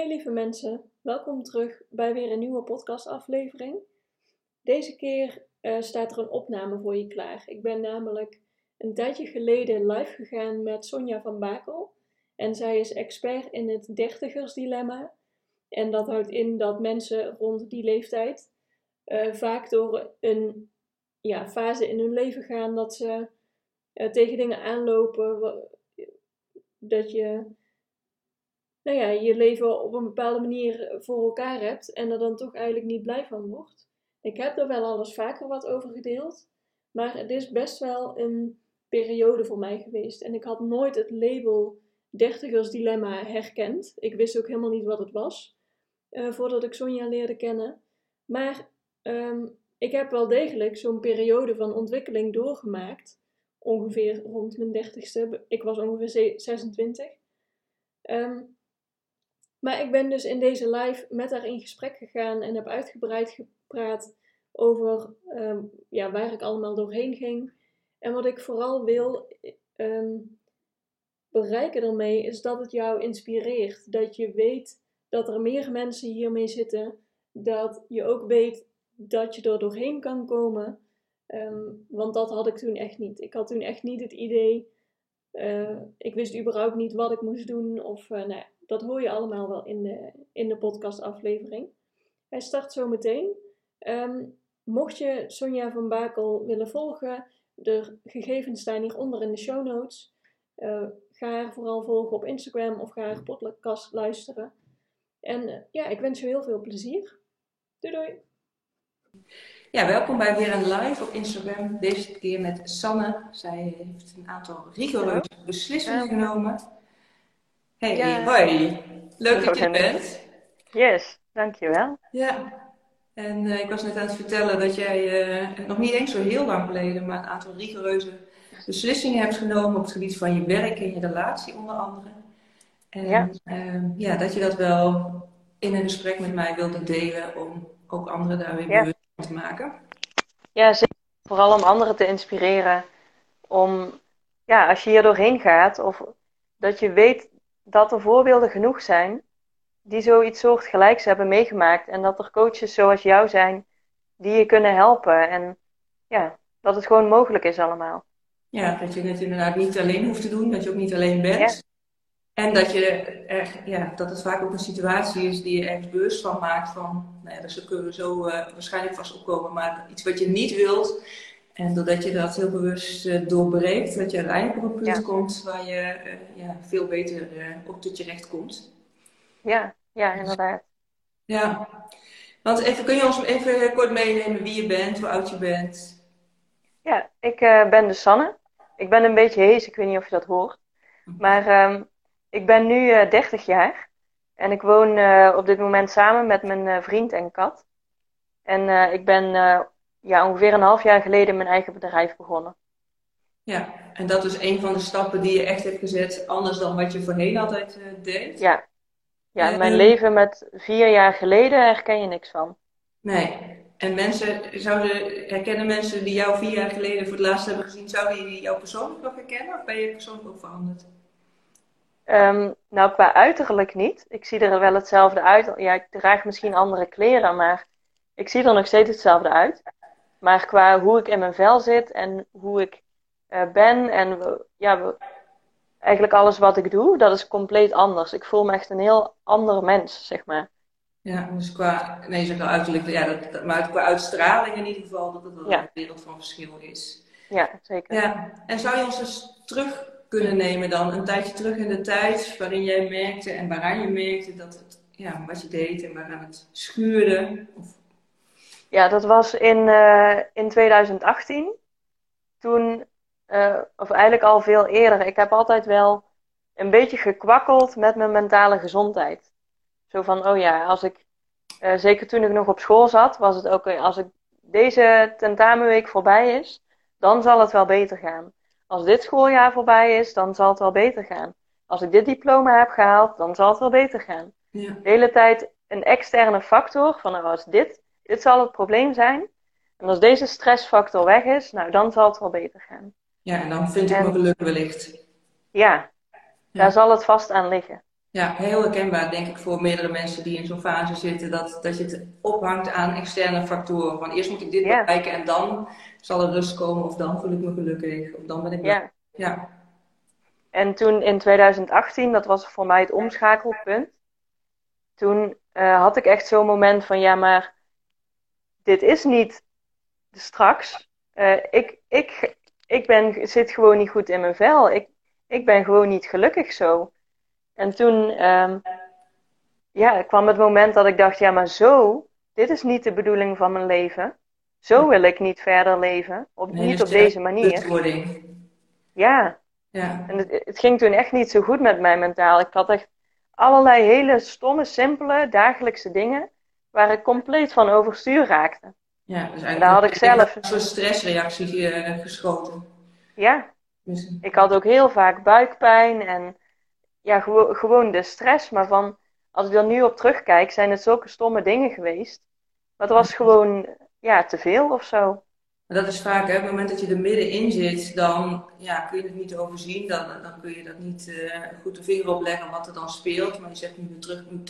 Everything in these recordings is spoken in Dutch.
Hey lieve mensen, welkom terug bij weer een nieuwe podcastaflevering. Deze keer uh, staat er een opname voor je klaar. Ik ben namelijk een tijdje geleden live gegaan met Sonja van Bakel. En zij is expert in het dertigersdilemma. En dat houdt in dat mensen rond die leeftijd uh, vaak door een ja, fase in hun leven gaan dat ze uh, tegen dingen aanlopen. Dat je nou ja, je leven op een bepaalde manier voor elkaar hebt en er dan toch eigenlijk niet blij van wordt. Ik heb er wel alles vaker wat over gedeeld, maar het is best wel een periode voor mij geweest. En ik had nooit het label dertigers dilemma herkend. Ik wist ook helemaal niet wat het was, uh, voordat ik Sonja leerde kennen. Maar um, ik heb wel degelijk zo'n periode van ontwikkeling doorgemaakt. Ongeveer rond mijn dertigste. Ik was ongeveer 26. Um, maar ik ben dus in deze live met haar in gesprek gegaan en heb uitgebreid gepraat over um, ja, waar ik allemaal doorheen ging. En wat ik vooral wil um, bereiken daarmee is dat het jou inspireert. Dat je weet dat er meer mensen hiermee zitten. Dat je ook weet dat je er doorheen kan komen. Um, want dat had ik toen echt niet. Ik had toen echt niet het idee. Uh, ik wist überhaupt niet wat ik moest doen. Of uh, nou dat hoor je allemaal wel in de, in de podcastaflevering. Hij start zo meteen. Um, mocht je Sonja van Bakel willen volgen, de gegevens staan hieronder in de show notes. Uh, ga haar vooral volgen op Instagram of ga haar podcast luisteren. En uh, ja, ik wens je heel veel plezier. Doei doei! Ja, welkom bij weer een live op Instagram. Deze keer met Sanne. Zij heeft een aantal rigoureuze beslissingen genomen Hey, ja. hoi. Leuk dat je er bent. Yes, dankjewel. Ja, en uh, ik was net aan het vertellen dat jij uh, nog niet eens zo heel lang geleden, maar een aantal rigoureuze beslissingen hebt genomen op het gebied van je werk en je relatie onder andere. En ja, uh, ja dat je dat wel in een gesprek met mij wilde delen om ook anderen daar weer bewust van te maken. Ja, zeker. Vooral om anderen te inspireren om, ja, als je hier doorheen gaat of dat je weet dat er voorbeelden genoeg zijn die zoiets soortgelijks hebben meegemaakt. En dat er coaches zoals jou zijn die je kunnen helpen. En ja, dat het gewoon mogelijk is allemaal. Ja, dat je het inderdaad niet alleen hoeft te doen, dat je ook niet alleen bent. En dat, je er, ja, dat het vaak ook een situatie is die je ergens bewust van maakt van, nou ja, daar kunnen we zo uh, waarschijnlijk vast opkomen, maar iets wat je niet wilt, en doordat je dat heel bewust uh, doorbreekt, dat je uiteindelijk op een punt komt waar je uh, ja, veel beter uh, op tot je recht komt. Ja, ja, inderdaad. Ja, want even, kun je ons even kort meenemen wie je bent, hoe oud je bent? Ja, ik ben de Sanne. Ik ben een beetje hees, ik weet niet of je dat hoort. Maar um, ik ben nu 30 jaar. En ik woon op dit moment samen met mijn vriend en kat. En ik ben ja, ongeveer een half jaar geleden mijn eigen bedrijf begonnen. Ja, en dat is een van de stappen die je echt hebt gezet, anders dan wat je voorheen altijd uh, deed? Ja, ja mijn leven met vier jaar geleden herken je niks van. Nee, en mensen, zouden, herkennen mensen die jou vier jaar geleden voor het laatst hebben gezien, zouden die jou persoonlijk nog herkennen of ben je persoonlijk ook veranderd? Um, nou, qua uiterlijk niet. Ik zie er wel hetzelfde uit. Ja, ik draag misschien andere kleren, maar ik zie er nog steeds hetzelfde uit. Maar qua hoe ik in mijn vel zit en hoe ik uh, ben en ja, eigenlijk alles wat ik doe, dat is compleet anders. Ik voel me echt een heel ander mens, zeg maar. Ja, dus qua, nee, zeg wel uiterlijk, ja, dat, maar qua uitstraling in ieder geval, dat het wel een wereld van verschil is. Ja, zeker. Ja, en zou je ons dus terug kunnen nemen dan, een tijdje terug in de tijd, waarin jij merkte en waaraan je merkte dat het, ja, wat je deed en waaraan het schuurde? Of ja, dat was in, uh, in 2018. Toen, uh, of eigenlijk al veel eerder. Ik heb altijd wel een beetje gekwakkeld met mijn mentale gezondheid. Zo van, oh ja, als ik, eh, zeker toen ik nog op school zat, was het ook, als ik deze tentamenweek voorbij is, dan zal het wel beter gaan. Als dit schooljaar voorbij is, dan zal het wel beter gaan. Als ik dit diploma heb gehaald, dan zal het wel beter gaan. Ja. De hele tijd een externe factor van, nou, als dit, dit zal het probleem zijn. En als deze stressfactor weg is, nou, dan zal het wel beter gaan. Ja, en dan vind ik En- mijn geluk wellicht. Ja, Ja. daar zal het vast aan liggen. Ja, heel herkenbaar denk ik voor meerdere mensen die in zo'n fase zitten, dat, dat je het ophangt aan externe factoren. Van eerst moet ik dit Ja. bereiken en dan zal er rust komen, of dan voel ik me gelukkig, of dan ben ik. Ja. Ja, En toen in 2018, dat was voor mij het omschakelpunt. Toen eh, had ik echt zo'n moment van, ja, maar dit is niet straks. Eh, ik, ik, ik ben, zit gewoon niet goed in mijn vel. Ik, ik ben gewoon niet gelukkig zo. En toen ehm, ja, kwam het moment dat ik dacht, ja, maar zo, dit is niet de bedoeling van mijn leven. Zo wil ik niet verder leven. Op, niet op sterke deze manier. Ja, Ja, en het, het ging toen echt niet zo goed met mij mentaal. Ik had echt allerlei hele stomme, simpele, dagelijkse dingen waar ik compleet van overstuur raakte. ja, dus eigenlijk Daar had ik zelf- een soort stressreactie eh, geschoten. Ja, Dus, ik had ook heel vaak buikpijn en ja, gewo- gewoon de stress. Maar van, als ik er nu op terugkijk, zijn het zulke stomme dingen geweest. Maar het was gewoon, ja, te veel of zo. maar dat is vaak, hè, op het moment dat je er middenin zit, dan ja, kun je het niet overzien. Dan, dan kun je dat niet eh, goed de vinger op leggen wat er dan speelt. Maar je zegt nu terug, nu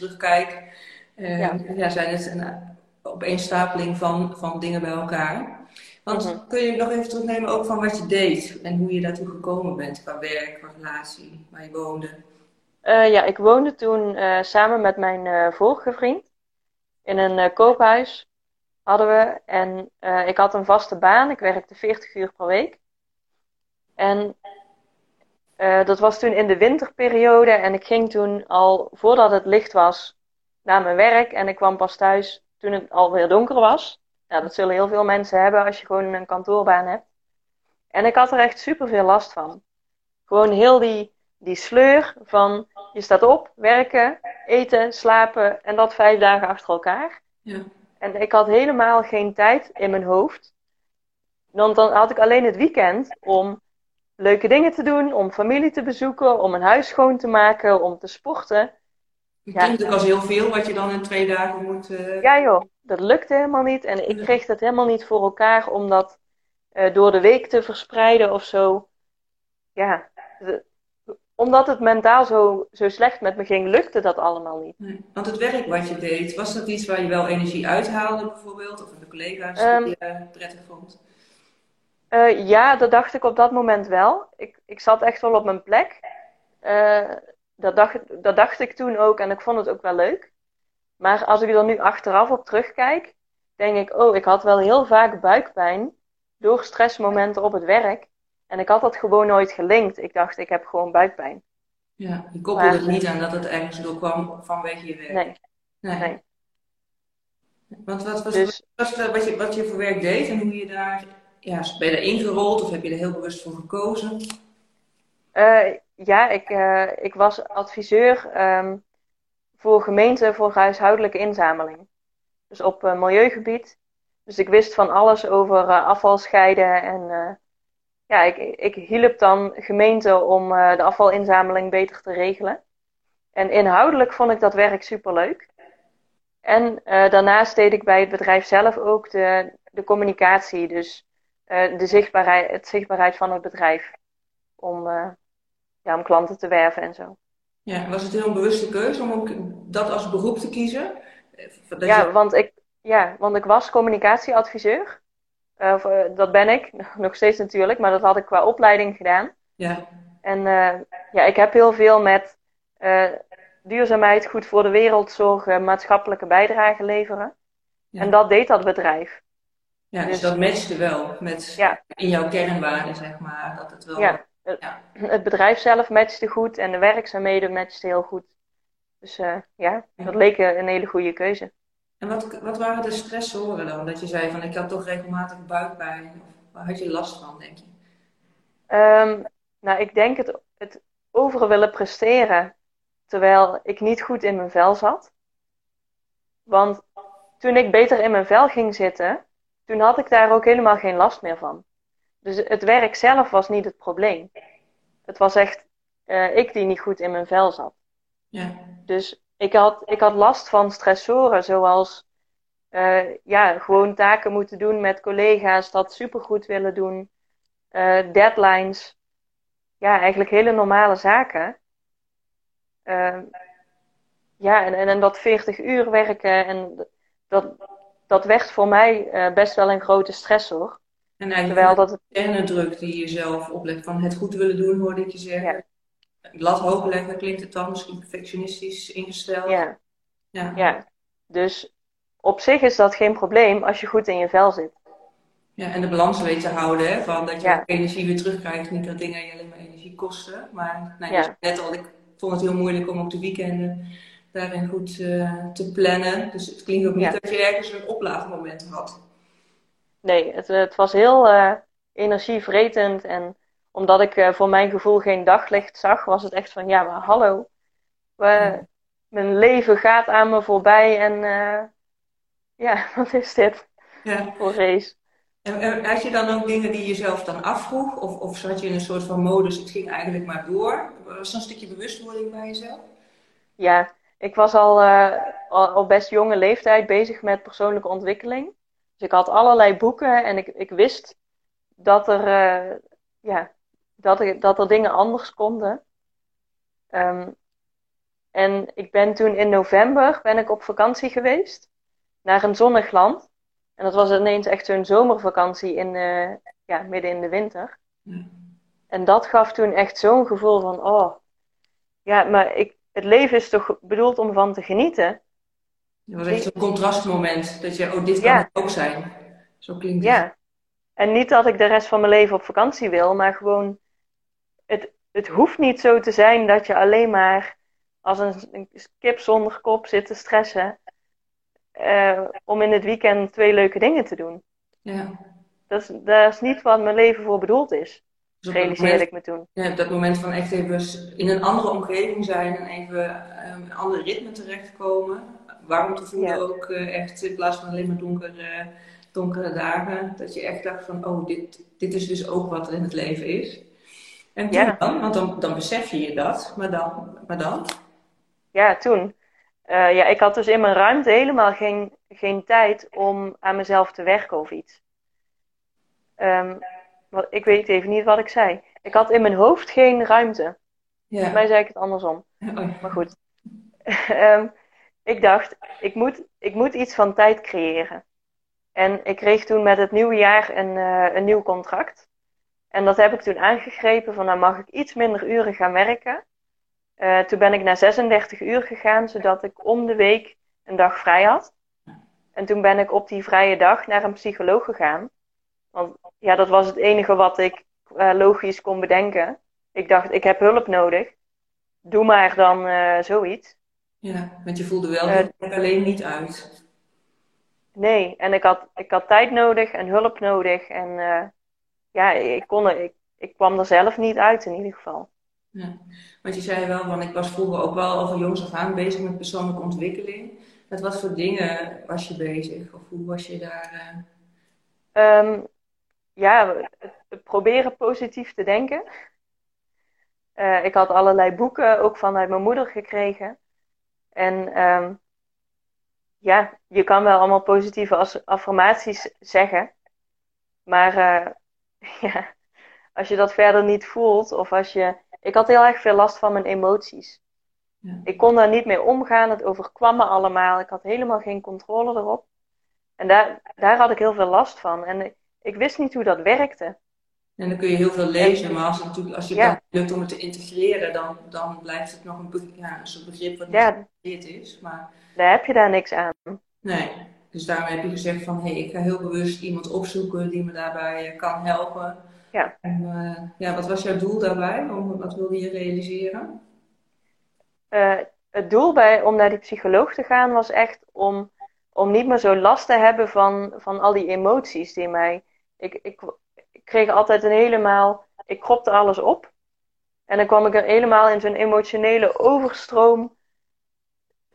eh, Ja. ja. zijn het een opeenstapeling van, van dingen bij elkaar. Want Mhm. kun je nog even terugnemen ook van wat je deed en hoe je daartoe gekomen bent qua werk, qua relatie, waar je woonde. Eh, ja, ik woonde toen eh, samen met mijn eh, vorige vriend in een eh, koophuis hadden we. En eh, ik had een vaste baan. Ik werkte 40 uur per week. En eh, dat was toen in de winterperiode. En ik ging toen al voordat het licht was naar mijn werk. En ik kwam pas thuis toen het alweer donker was. Nou, dat zullen heel veel mensen hebben als je gewoon een kantoorbaan hebt. En ik had er echt super veel last van. Gewoon heel die, die sleur van je staat op, werken, eten, slapen en dat vijf dagen achter elkaar. Ja. En ik had helemaal geen tijd in mijn hoofd. Want dan had ik alleen het weekend om leuke dingen te doen, om familie te bezoeken, om een huis schoon te maken, om te sporten. Het Ja. klinkt ook als heel veel wat je dan in twee dagen moet. eh, Ja joh, dat lukte helemaal niet. En ik kreeg het helemaal niet voor elkaar om dat eh, door de week te verspreiden of zo. Ja, de- omdat het mentaal zo, zo slecht met me ging, lukte dat allemaal niet. Nee. Want het werk wat je deed, was dat iets waar je wel energie uithaalde bijvoorbeeld? Of de collega's Ehm. die je prettig vond? Eh, ja, dat dacht ik op dat moment wel. Ik, ik zat echt wel op mijn plek. Dat, dacht, dat dacht ik toen ook en ik vond het ook wel leuk. Maar als ik er nu achteraf op terugkijk, denk ik, oh, ik had wel heel vaak buikpijn door stressmomenten op het werk. En ik had dat gewoon nooit gelinkt. Ik dacht, ik heb gewoon buikpijn. Ja, je koppelde het niet aan dat het ergens door kwam vanwege je werk. Nee, Nee. nee. Want wat was, Dus- wat, was, wat, je, wat je voor werk deed en hoe je daar, ja, ben je daar ingerold of heb je er heel bewust voor gekozen? Eh, ja, ik, eh, ik was adviseur ehm, voor gemeenten voor huishoudelijke inzameling. Dus op eh, milieugebied. Dus ik wist van alles over eh, afval scheiden. En ja, ik, ik hielp dan gemeenten om de afvalinzameling beter te regelen. En inhoudelijk vond ik dat werk superleuk. En daarnaast deed ik bij het bedrijf zelf ook de, de communicatie. Dus de zichtbaarheid, het zichtbaarheid van het bedrijf. Om, ja, om klanten te werven en zo. Ja, was het heel een bewuste keuze om ook dat als beroep te kiezen? Eh, Dat Ja, je- want ik, ja, want ik was communicatieadviseur. Eh, of, dat ben ik, nog steeds natuurlijk, maar dat had ik qua opleiding gedaan. ja, En eh, ja, ik heb heel veel met duurzaamheid, goed voor de wereld zorgen, maatschappelijke bijdrage leveren. Ja. En dat deed dat bedrijf. ja, dus Dus- dat matchte wel met Ja. in jouw kernwaarden, zeg maar. Dat het wel, Ja, Ja. het bedrijf zelf matchte goed en de werkzaamheden matchten heel goed. Dus eh, ja, dat leek een hele goede keuze. En wat, wat waren de stressoren dan? Dat je zei van ik had toch regelmatig buikpijn. Waar had je last van, denk je? Ehm, nou, ik denk het, het over willen presteren terwijl ik niet goed in mijn vel zat. Want toen ik beter in mijn vel ging zitten, toen had ik daar ook helemaal geen last meer van. Dus het werk zelf was niet het probleem. Het was echt uh, ik die niet goed in mijn vel zat. Ja. Dus ik had, ik had last van stressoren, zoals uh, ja, gewoon taken moeten doen met collega's, dat supergoed willen doen, uh, deadlines. Ja, eigenlijk hele normale zaken. ja, en, en, en dat 40 uur werken, en dat, dat werd voor mij best wel een grote stressor. En eigenlijk Terwijl dat het... druk die je zelf oplegt van het goed willen doen, hoorde ik je zeggen. Ja lat hoog leggen, klinkt het dan misschien perfectionistisch ingesteld. Ja. ja. ja. Dus op zich is dat geen probleem als je goed in je vel zit. Ja, en de balans weet te houden, hè, van dat je energie weer terugkrijgt. Niet dat dingen je alleen maar energie kosten. Maar nou, ja. net al, ik vond het heel moeilijk om op de weekenden daarin goed uh, te plannen. Dus het klinkt ook niet dat je ergens een oplaadmoment had. Nee, het, het was heel uh, energievretend en omdat ik uh, voor mijn gevoel geen daglicht zag, was het echt van ja, maar hallo. We, mijn leven gaat aan me voorbij en uh, ja, wat is dit ja. voor race? En, had je dan ook dingen die je zelf dan afvroeg? Of, of zat je in een soort van modus, het ging eigenlijk maar door? Was er een stukje bewustwording bij jezelf? Ja, ik was al, uh, al op best jonge leeftijd bezig met persoonlijke ontwikkeling. Dus ik had allerlei boeken en ik, ik wist dat er, uh, ja, dat er, dat er dingen anders konden. Um, en ik ben toen in november ben ik op vakantie geweest naar een zonnig land. En dat was ineens echt zo'n zomervakantie in, uh, ja, midden in de winter. En dat gaf toen echt zo'n gevoel van, oh, ja, maar ik, het leven is toch bedoeld om van te genieten. Het was echt een contrastmoment, dat je, oh, dit kan het ook zijn. Zo klinkt het. Ja. En niet dat ik de rest van mijn leven op vakantie wil, maar gewoon het, het hoeft niet zo te zijn dat je alleen maar als een, kip zonder kop zit te stressen. Uh, om in het weekend twee leuke dingen te doen. Ja. Dat is, dat is niet wat mijn leven voor bedoeld is. Dus realiseerde ik me toen. Ja, dat moment van echt even in een andere omgeving zijn en even um, een ander ritme terechtkomen. Waarom te voelen ook uh, echt in plaats van alleen maar donkere, donkere dagen. Dat je echt dacht van, oh, dit, dit is dus ook wat er in het leven is. En toen dan? Want dan, dan besef je je dat. Maar dan? Maar dan? Ja, toen. Uh, ja, ik had dus in mijn ruimte helemaal geen, geen tijd om aan mezelf te werken of iets. Um, wat, ik weet even niet wat ik zei. Ik had in mijn hoofd geen ruimte. Ja. Volgens mij zei ik het andersom. Oh. Maar goed. um, ik dacht, ik moet, ik moet iets van tijd creëren. En ik kreeg toen met het nieuwe jaar een, uh, een nieuw contract. En dat heb ik toen aangegrepen van, nou mag ik iets minder uren gaan werken. Uh, toen ben ik naar 36 uur gegaan, zodat ik om de week een dag vrij had. En toen ben ik op die vrije dag naar een psycholoog gegaan. Want ja, dat was het enige wat ik uh, logisch kon bedenken. Ik dacht, ik heb hulp nodig. Doe maar dan zoiets. Ja, want je voelde wel dat het alleen niet uit. Nee, en ik had, ik had tijd nodig en hulp nodig. En ja, ik, kon er, ik, ik kwam er zelf niet uit in ieder geval. Ja, want je zei wel, want ik was vroeger ook wel al van jongs af aan bezig met persoonlijke ontwikkeling. Met wat voor dingen was je bezig? Of hoe was je daar? Uh... ja, proberen positief te denken. Uh, ik had allerlei boeken ook vanuit mijn moeder gekregen. En um, ja, je kan wel allemaal positieve affirmaties zeggen. Maar uh, ja, als je dat verder niet voelt, of als je. Ik had heel erg veel last van mijn emoties. Ja. Ik kon daar niet mee omgaan, het overkwam me allemaal. Ik had helemaal geen controle erop. En daar, daar had ik heel veel last van. En ik, wist niet hoe dat werkte. En dan kun je heel veel lezen, maar als, het natuurlijk, als je ja. het lukt om het te integreren, dan, dan blijft het nog een, ja, een soort begrip wat niet ja. is. Maar... Daar heb je daar niks aan. Nee. Dus daarom heb je gezegd van, hé, hey, ik ga heel bewust iemand opzoeken die me daarbij eh, kan helpen. Ja. En uh, ja, wat was jouw doel daarbij? Wat wilde je realiseren? Uh, het doel bij, om naar die psycholoog te gaan was echt om, om niet meer zo last te hebben van, van al die emoties die mij... Ik, ik kreeg altijd een helemaal... Ik kropte alles op. En dan kwam ik er helemaal in zo'n emotionele overstroom.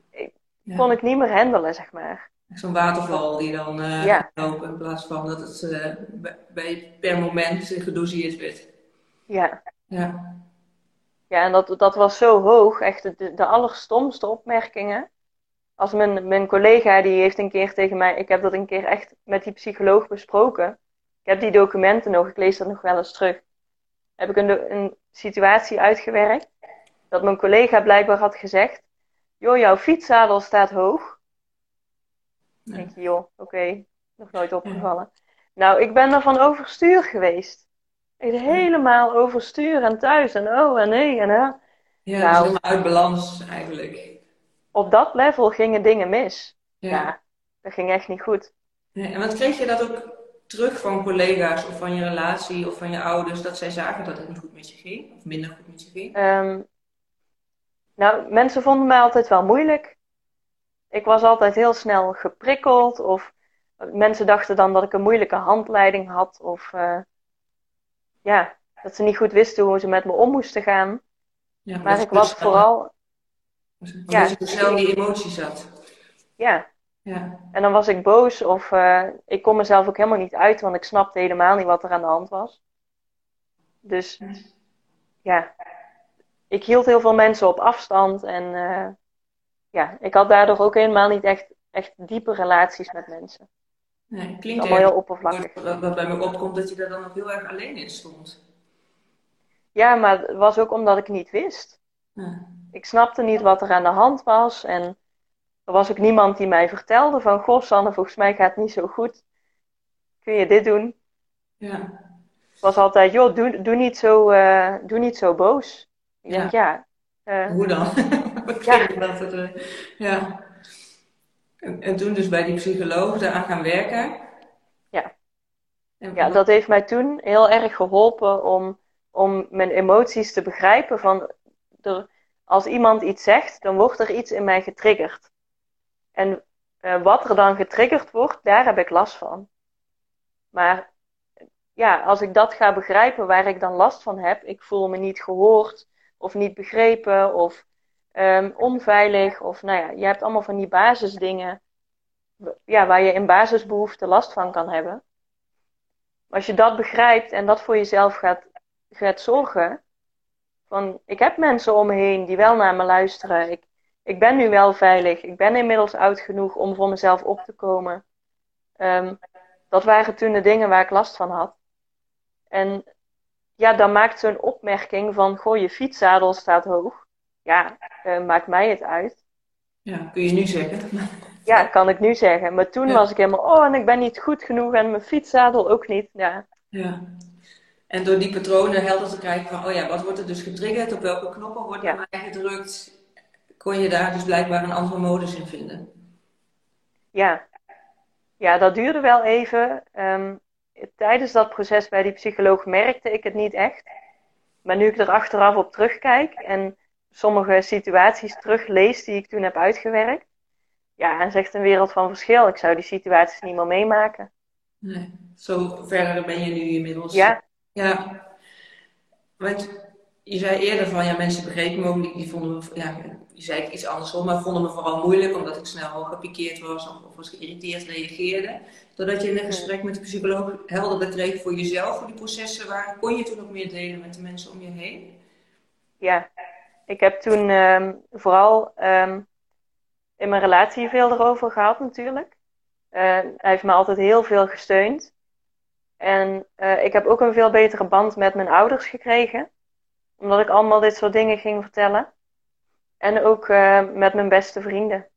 Ik, Ja. Kon ik niet meer handelen, zeg maar. Zo'n waterval die dan eh Ja. lopen in plaats van dat het eh, bij- bij, per moment gedoseerd werd. Ja, Ja. ja en dat, dat was zo hoog. Echt de, de allerstomste opmerkingen. Als mijn, mijn collega, die heeft een keer tegen mij... Ik heb dat een keer echt met die psycholoog besproken. Ik heb die documenten nog, ik lees dat nog wel eens terug. Heb ik een, een situatie uitgewerkt. Dat mijn collega blijkbaar had gezegd... Joh, jouw fietszadel staat hoog. Ja. Denk je, joh, oké, nog nooit opgevallen. Nou, ik ben er van overstuur geweest. Echt helemaal overstuur en thuis en oh en nee en hè. Ja, Nou. helemaal uit balans eigenlijk. Op dat level gingen dingen mis. Ja. Ja, dat ging echt niet goed. En wat kreeg je dat ook terug van collega's of van je relatie of van je ouders, dat zij zagen dat het niet goed met je ging? Of minder goed met je ging? Ehm, nou, mensen vonden mij altijd wel moeilijk. Ik was altijd heel snel geprikkeld of mensen dachten dan dat ik een moeilijke handleiding had of eh, ja, dat ze niet goed wisten hoe ze met me om moesten gaan. Ja, Maar dat ik je was vooral, ja. je dus snel in die emoties zat. ja, Ja. En dan was ik boos of eh, ik kon mezelf ook helemaal niet uit, want ik snapte helemaal niet wat er aan de hand was. Dus ja, ik hield heel veel mensen op afstand en eh, ja, ik had daardoor ook helemaal niet echt, echt diepe relaties met mensen. Nee, klinkt Allemaal heel oppervlakkig. Wat, wat bij me opkomt, dat je daar dan ook heel erg alleen in stond. Ja, maar het was ook omdat ik niet wist. Ja. Ik snapte niet wat er aan de hand was en er was ook niemand die mij vertelde van, goh Sanne, volgens mij gaat het niet zo goed. Kun je dit doen? Ja. Het was altijd, joh, doe, doe, niet, zo, eh, doe niet zo boos. Ik Ja. denk, ja. eh, Hoe dan? Ja. dat het, eh, ja. En, en toen dus bij die psycholoog daaraan gaan werken. Ja. En ja, dat heeft mij toen heel erg geholpen om, om mijn emoties te begrijpen. Van er, als iemand iets zegt, dan wordt er iets in mij getriggerd. En eh, wat er dan getriggerd wordt, daar heb ik last van. Maar ja, als ik dat ga begrijpen waar ik dan last van heb, ik voel me niet gehoord of niet begrepen of ehm, onveilig of nou ja, je hebt allemaal van die basisdingen ja, waar je in basisbehoeften last van kan hebben. Als je dat begrijpt en dat voor jezelf gaat, gaat zorgen, van ik heb mensen om me heen die wel naar me luisteren, ik ben nu wel veilig, ik ben inmiddels oud genoeg om voor mezelf op te komen. Ehm, dat waren toen de dingen waar ik last van had. En ja, dan maakt zo'n opmerking van, goh, je fietszadel staat hoog. Ja, eh, maakt mij het uit. Ja, kun je nu zeggen. Ja, kan ik nu zeggen. Maar toen Ja. was ik helemaal, oh, en ik ben niet goed genoeg en mijn fietszadel ook niet. Ja, Ja. En door die patronen helder te krijgen van, oh ja, wat wordt er dus getriggerd? Op welke knoppen wordt Ja. bij mij gedrukt? Kon je daar dus blijkbaar een andere modus in vinden? ja. ja dat duurde wel even. Ehm, tijdens dat proces bij die psycholoog merkte ik het niet echt. Maar nu ik er achteraf op terugkijk en sommige situaties teruglees die ik toen heb uitgewerkt, ja, dan zegt een wereld van verschil. Ik zou die situaties niet meer meemaken. Nee. Zo verder ben je nu inmiddels. Ja, Ja, want je zei eerder van, ja, mensen begrepen me ook niet, die vonden me, ja, je zei het iets andersom, maar vonden me vooral moeilijk omdat ik snel gepikeerd was of, of was geïrriteerd reageerde. Doordat je in een gesprek met de psycholoog helderder kreeg voor jezelf, hoe die processen waren, kon je toen ook meer delen met de mensen om je heen? ja. Ik heb toen ehm, vooral ehm, in mijn relatie veel erover gehad natuurlijk. Eh, hij heeft me altijd heel veel gesteund. En eh, ik heb ook een veel betere band met mijn ouders gekregen. Omdat ik allemaal dit soort dingen ging vertellen. En ook eh, met mijn beste vrienden.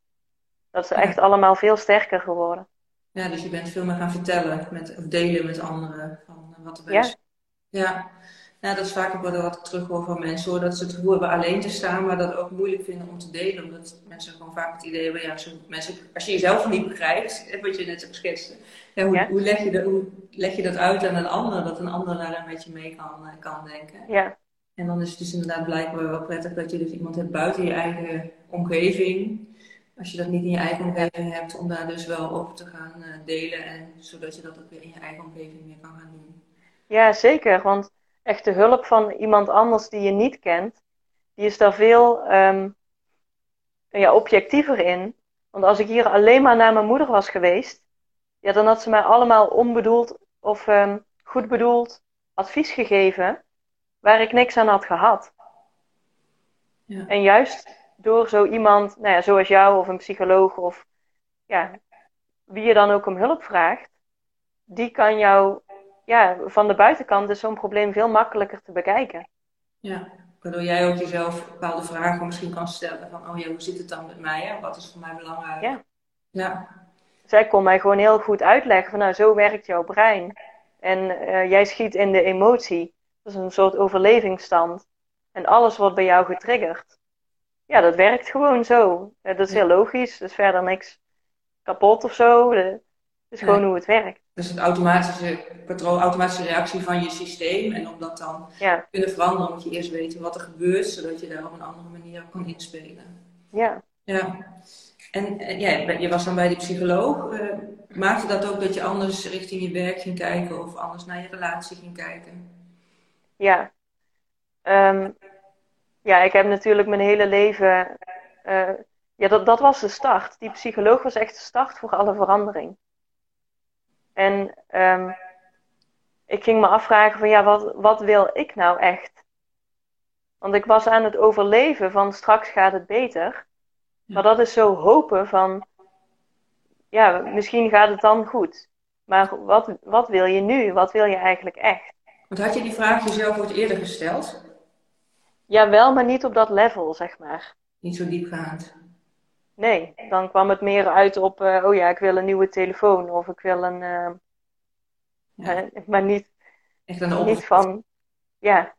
Dat is echt allemaal veel sterker geworden. Ja, dus je bent veel meer gaan vertellen met, of delen met anderen van wat er bij Ja. Ja. ja, dat is vaak ook wat ik terug hoor van mensen hoor, dat ze het gevoel hebben alleen te staan, maar dat ook moeilijk vinden om te delen, omdat mensen gewoon vaak het idee hebben, ja, als je, mensen, als je jezelf niet begrijpt, wat je net hebt geschetst, ja, hoe, Ja. Hoe, leg je dat, hoe leg je dat uit aan een ander, dat een ander daar een beetje mee kan, eh, kan denken. Ja, En dan is het dus inderdaad blijkbaar wel prettig dat je dus iemand hebt buiten je eigen omgeving. Als je dat niet in je eigen omgeving hebt, om daar dus wel over te gaan eh, delen. En zodat je dat ook weer in je eigen omgeving weer kan gaan doen. ja zeker. Want echt de hulp van iemand anders die je niet kent, die is daar veel ehm, ja, objectiever in. Want als ik hier alleen maar naar mijn moeder was geweest, ja, dan had ze mij allemaal onbedoeld of um, goed bedoeld advies gegeven waar ik niks aan had gehad. Ja. En juist door zo iemand, nou ja, zoals jou of een psycholoog of ja, wie je dan ook om hulp vraagt, die kan jou ja, van de buitenkant is zo'n probleem veel makkelijker te bekijken. Ja, waardoor jij ook jezelf bepaalde vragen misschien kan stellen van, oh ja, hoe zit het dan met mij? Hè? Wat is voor mij belangrijk? Ja. ja. Zij kon mij gewoon heel goed uitleggen van, nou, zo werkt jouw brein. En uh, jij schiet in de emotie. Dat is een soort overlevingsstand. En alles wordt bij jou getriggerd. Ja, dat werkt gewoon zo. Eh, dat is heel logisch. Dus verder niks kapot of zo. Het is gewoon hoe het werkt. Dus het automatische patroon, automatische reactie van je systeem. En om dat dan ja. kunnen veranderen, moet je eerst weten wat er gebeurt, zodat je daar op een andere manier kan inspelen. Ja. Ja. En, ja, je was dan bij de psycholoog. Uh, maakte dat ook dat je anders richting je werk ging kijken of anders naar je relatie ging kijken? Ja. Um, ja, ik heb natuurlijk mijn hele leven. Uh, ja, dat, dat was de start. Die psycholoog was echt de start voor alle verandering. En um, ik ging me afvragen van ja, wat, wat wil ik nou echt? Want ik was aan het overleven van straks gaat het beter. Maar dat is zo hopen van ja, misschien gaat het dan goed. Maar wat, wat wil je nu? Wat wil je eigenlijk echt? Want had je die vraag jezelf ooit eerder gesteld? Ja, wel, maar niet op dat level, zeg maar. Niet zo diepgaand. Nee, dan kwam het meer uit op, uh, oh ja, ik wil een nieuwe telefoon of ik wil een. Uh, ja. uh, maar niet, Echt een niet van. Ja,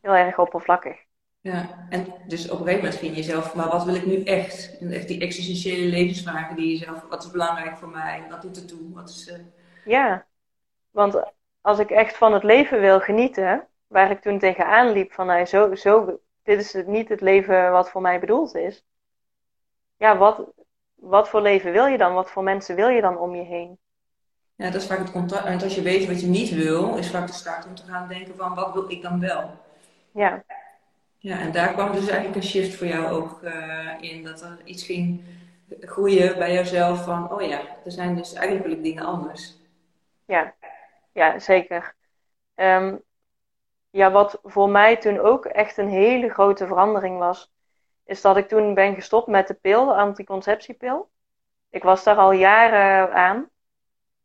heel erg oppervlakkig. Ja, en dus op een gegeven moment ging je jezelf, maar wat wil ik nu echt? En echt die existentiële levensvragen die je zelf, wat is belangrijk voor mij? Wat doet het toe? Wat is, Ja, want als ik echt van het leven wil genieten, waar ik toen tegenaan liep van, nou, zo, zo, dit is niet het leven wat voor mij bedoeld is ja, wat, wat voor leven wil je dan? Wat voor mensen wil je dan om je heen? Ja, dat is vaak het contract. En als je weet wat je niet wil, is vaak de start om te gaan denken van wat wil ik dan wel? Ja. Ja, en daar kwam dus eigenlijk een shift voor jou ook uh, in. Dat er iets ging groeien bij jezelf van, oh ja, er zijn dus eigenlijk wil ik dingen anders. Ja, ja zeker. Um, ja, wat voor mij toen ook echt een hele grote verandering was, is dat ik toen ben gestopt met de pil, de anticonceptiepil. Ik was daar al jaren aan.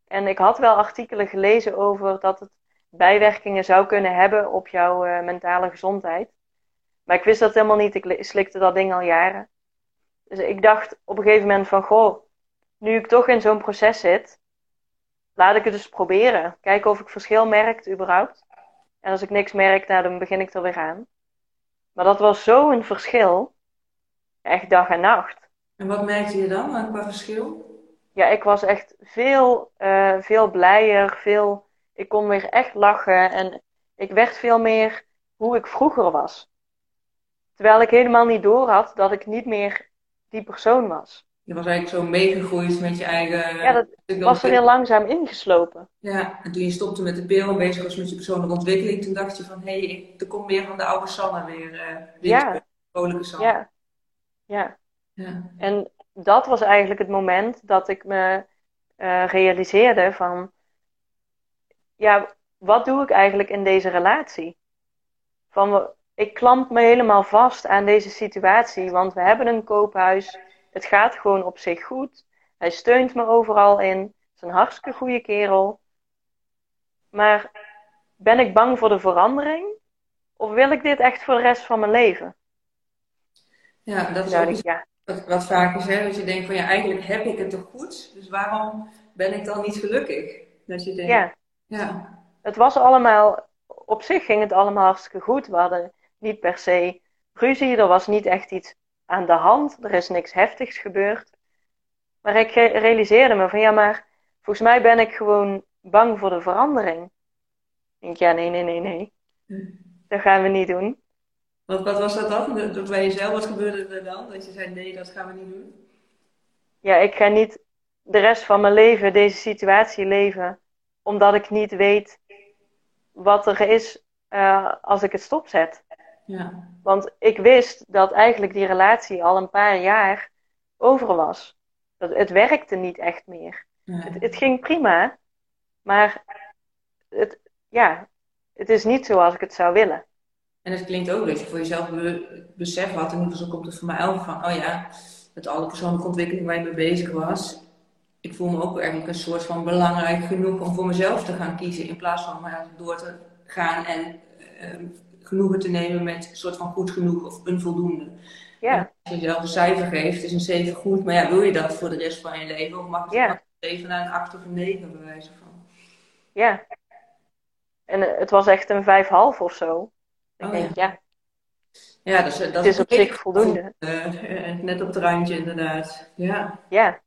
En ik had wel artikelen gelezen over dat het bijwerkingen zou kunnen hebben op jouw uh, mentale gezondheid. Maar ik wist dat helemaal niet. Ik slikte dat ding al jaren. Dus ik dacht op een gegeven moment van, goh, nu ik toch in zo'n proces zit, laat ik het dus proberen. Kijken of ik verschil merk überhaupt. En als ik niks merk, nou, dan begin ik er weer aan. Maar dat was zo'n verschil echt dag en nacht. En wat merkte je dan qua verschil? Ja, ik was echt veel, uh, veel blijer, veel, ik kon weer echt lachen en ik werd veel meer hoe ik vroeger was. Terwijl ik helemaal niet door had dat ik niet meer die persoon was. Je was eigenlijk zo meegegroeid met je eigen... Ja, dat was er heel langzaam ingeslopen. Ja, en toen je stopte met de pil en bezig was met je persoonlijke ontwikkeling, toen dacht je van, hé, hey, er komt meer van de oude Sanne weer. Uh, ja. vrolijke Sanne. Ja. Ja. ja. En dat was eigenlijk het moment dat ik me uh, realiseerde van, ja, wat doe ik eigenlijk in deze relatie? Van, ik klamp me helemaal vast aan deze situatie, want we hebben een koophuis. Het gaat gewoon op zich goed. Hij steunt me overal in. Het is een hartstikke goede kerel. Maar ben ik bang voor de verandering? Of wil ik dit echt voor de rest van mijn leven? Ja, dat is ook ja. wat, wat vaak is, hè, dat je denkt van ja, eigenlijk heb ik het toch goed, dus waarom ben ik dan niet gelukkig? Dat je denkt, ja. ja. Het was allemaal, op zich ging het allemaal hartstikke goed. We hadden niet per se ruzie, er was niet echt iets aan de hand, er is niks heftigs gebeurd. Maar ik realiseerde me van ja, maar volgens mij ben ik gewoon bang voor de verandering. Ik denk, ja, nee, nee, nee, nee. Hm. Dat gaan we niet doen. Wat, wat was dat dan? Door bij jezelf, wat gebeurde er dan? Dat je zei, nee, dat gaan we niet doen? Ja, ik ga niet de rest van mijn leven deze situatie leven, omdat ik niet weet wat er is eh, als ik het stopzet. Ja. Want ik wist dat eigenlijk die relatie al een paar jaar over was. Dat, het werkte niet echt meer. Nee. Het, het ging prima, maar het, ja, het is niet zoals ik het zou willen. En het klinkt ook dat je voor jezelf be besef had, geval zo komt het voor mij ook van, oh ja, met alle persoonlijke ontwikkeling waar je mee bezig was, ik voel me ook eigenlijk een soort van belangrijk genoeg om voor mezelf te gaan kiezen, in plaats van maar door te gaan en uh, genoegen te nemen met een soort van goed genoeg of een voldoende. Ja. Als je jezelf een cijfer geeft, is een 7 goed, maar ja, wil je dat voor de rest van je leven? Of mag je Ja. het even naar een 8 of een 9 bewijzen van? Ja. En eh, het was echt een 5,5 of zo. Ik Oh, denk, ja, Ja, dat is, dat het is op zich voldoende. Eh, eh, net op het randje, inderdaad. Ja. Ja.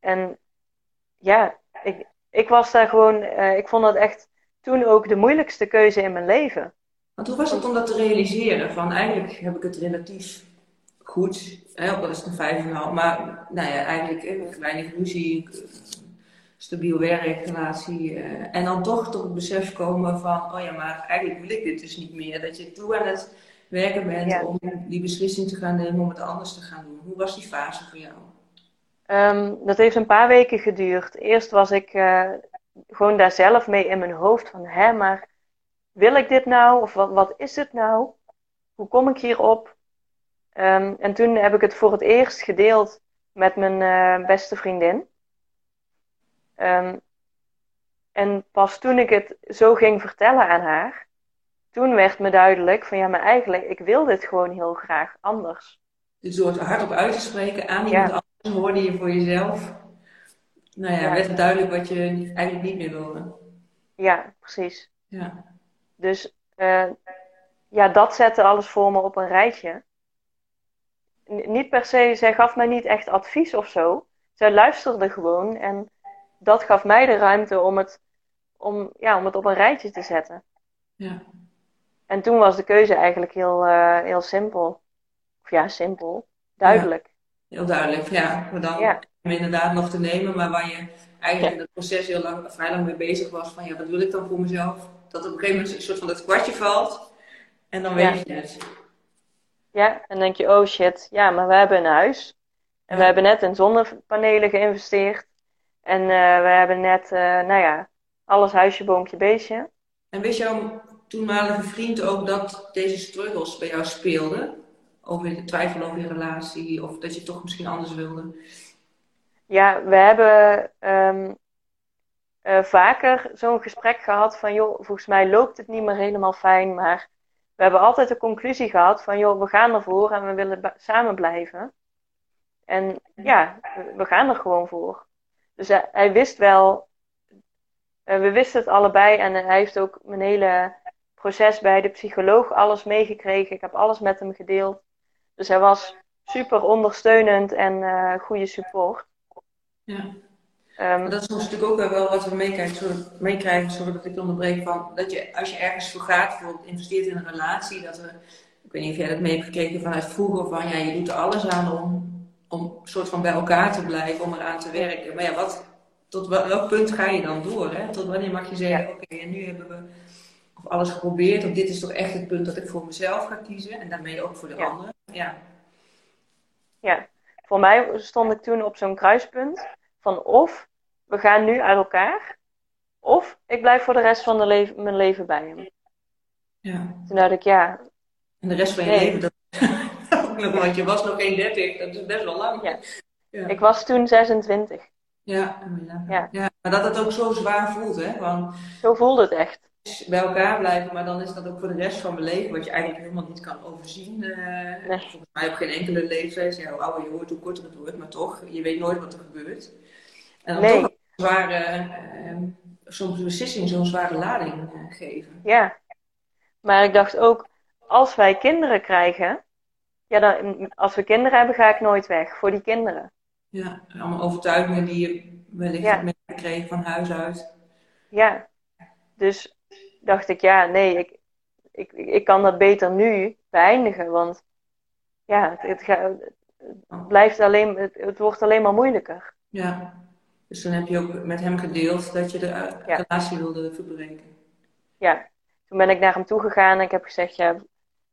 En ja, ik, ik was daar gewoon, ik vond dat echt toen ook de moeilijkste keuze in mijn leven. Want hoe was het om dat te realiseren? Van eigenlijk heb ik het relatief goed, hè, ook al is het een vijf en een half, maar nou ja, eigenlijk eh, weinig ruzie, eh, stabiel werk, relatie. eh, en dan toch tot het besef komen van, oh ja, maar eigenlijk wil ik dit dus niet meer. Dat je toe aan het werken bent Ja. om die beslissing te gaan nemen, om het anders te gaan doen. Hoe was die fase voor jou? Ehm, dat heeft een paar weken geduurd. Eerst was ik gewoon daar zelf mee in mijn hoofd van, hè, maar wil ik dit nou? Of wat, wat is het nou? Hoe kom ik hierop? Ehm, en toen heb ik het voor het eerst gedeeld met mijn eh, beste vriendin. Ehm, en pas toen ik het zo ging vertellen aan haar, toen werd me duidelijk van ja, maar eigenlijk, ik wil dit gewoon heel graag anders. Dus door het hardop uit te spreken aan iemand Ja. anders, hoorde je voor jezelf. Nou ja, Ja. werd het duidelijk wat je eigenlijk niet meer wilde. Ja, precies. Ja. Dus eh, ja, dat zette alles voor me op een rijtje. N- niet per se, zij gaf mij niet echt advies of zo. Zij luisterde gewoon en dat gaf mij de ruimte om het, om, ja, om het op een rijtje te zetten. Ja. En toen was de keuze eigenlijk heel, eh, heel simpel. Of ja, simpel. Duidelijk. Heel duidelijk, ja. Maar dan Ja. om inderdaad nog te nemen, maar waar je eigenlijk in het proces heel lang, vrij lang mee bezig was van ja, wat wil ik dan voor mezelf? Dat op een gegeven moment een soort van dat kwartje valt en dan weet je het. Ja, en dan denk je, oh shit, ja, maar we hebben een huis. En we hebben net in zonnepanelen geïnvesteerd. En eh, we hebben net, eh, nou ja, alles huisje, boompje, beestje. En wist jouw toenmalige vriend ook dat deze struggles bij jou speelden? Over de twijfel over je relatie of dat je toch misschien anders wilde? Ja, we hebben ehm, eh, vaker zo'n gesprek gehad van, joh, volgens mij loopt het niet meer helemaal fijn, maar we hebben altijd de conclusie gehad van, joh, we gaan ervoor en we willen samen blijven. En ja, we- gaan er gewoon voor. Dus hij, hij wist wel, eh, we wisten het allebei en hij heeft ook mijn hele proces bij de psycholoog alles meegekregen. Ik heb alles met hem gedeeld. Dus hij was super ondersteunend en eh goede support. Ja. Ehm, dat is soms natuurlijk ook wel wat we meekrijgen, meekrijgen, sorry dat ik onderbreek, van dat je als je ergens voor gaat, bijvoorbeeld investeert in een relatie, dat er, ik weet niet of jij dat mee hebt gekregen vanuit vroeger, van ja, je doet er alles aan om, om soort van bij elkaar te blijven, om eraan te werken. Maar ja, wat, tot wel- welk punt ga je dan door? Hè? Tot wanneer mag je zeggen, oké, en nu hebben we of alles geprobeerd, of dit is toch echt het punt dat ik voor mezelf ga kiezen, en daarmee ook voor de Ja. anderen. Ja. Ja, voor mij stond ik toen op zo'n kruispunt van of we gaan nu uit elkaar, of ik blijf voor de rest van de le- mijn leven bij hem. ja. Toen dacht ik, ja, En de rest van je Nee. leven, dat ook nog, want je was nog geen 30, dat is best wel lang. Ja. Ja. ik was toen 26. Ja, ja. Ja. maar dat het ook zo zwaar voelt, hè? Van Zo voelde het echt. bij elkaar blijven, maar dan is dat ook voor de rest van mijn leven, wat je eigenlijk helemaal niet kan overzien. eh, Nee. Volgens mij op geen enkele leeftijd. Ja, hoe ouder je wordt, hoe korter het wordt, maar toch, je weet nooit wat er gebeurt. En dan Nee. toch zware, eh, soms een beslissing zo'n zware lading eh, geven. Ja. Maar ik dacht ook, als wij kinderen krijgen, ja, dan, als we kinderen hebben, ga ik nooit weg voor die kinderen. Ja, allemaal overtuigingen die je wellicht Ja. hebt meegekregen van huis uit. Ja. Dus dacht ik, ja, nee, ik, ik, ik kan dat beter nu beëindigen, want ja, het, het, het blijft alleen, het, het wordt alleen maar moeilijker. Ja, dus dan heb je ook met hem gedeeld dat je de eh, Ja. relatie wilde verbreken. Ja, toen ben ik naar hem toe gegaan en ik heb gezegd, ja,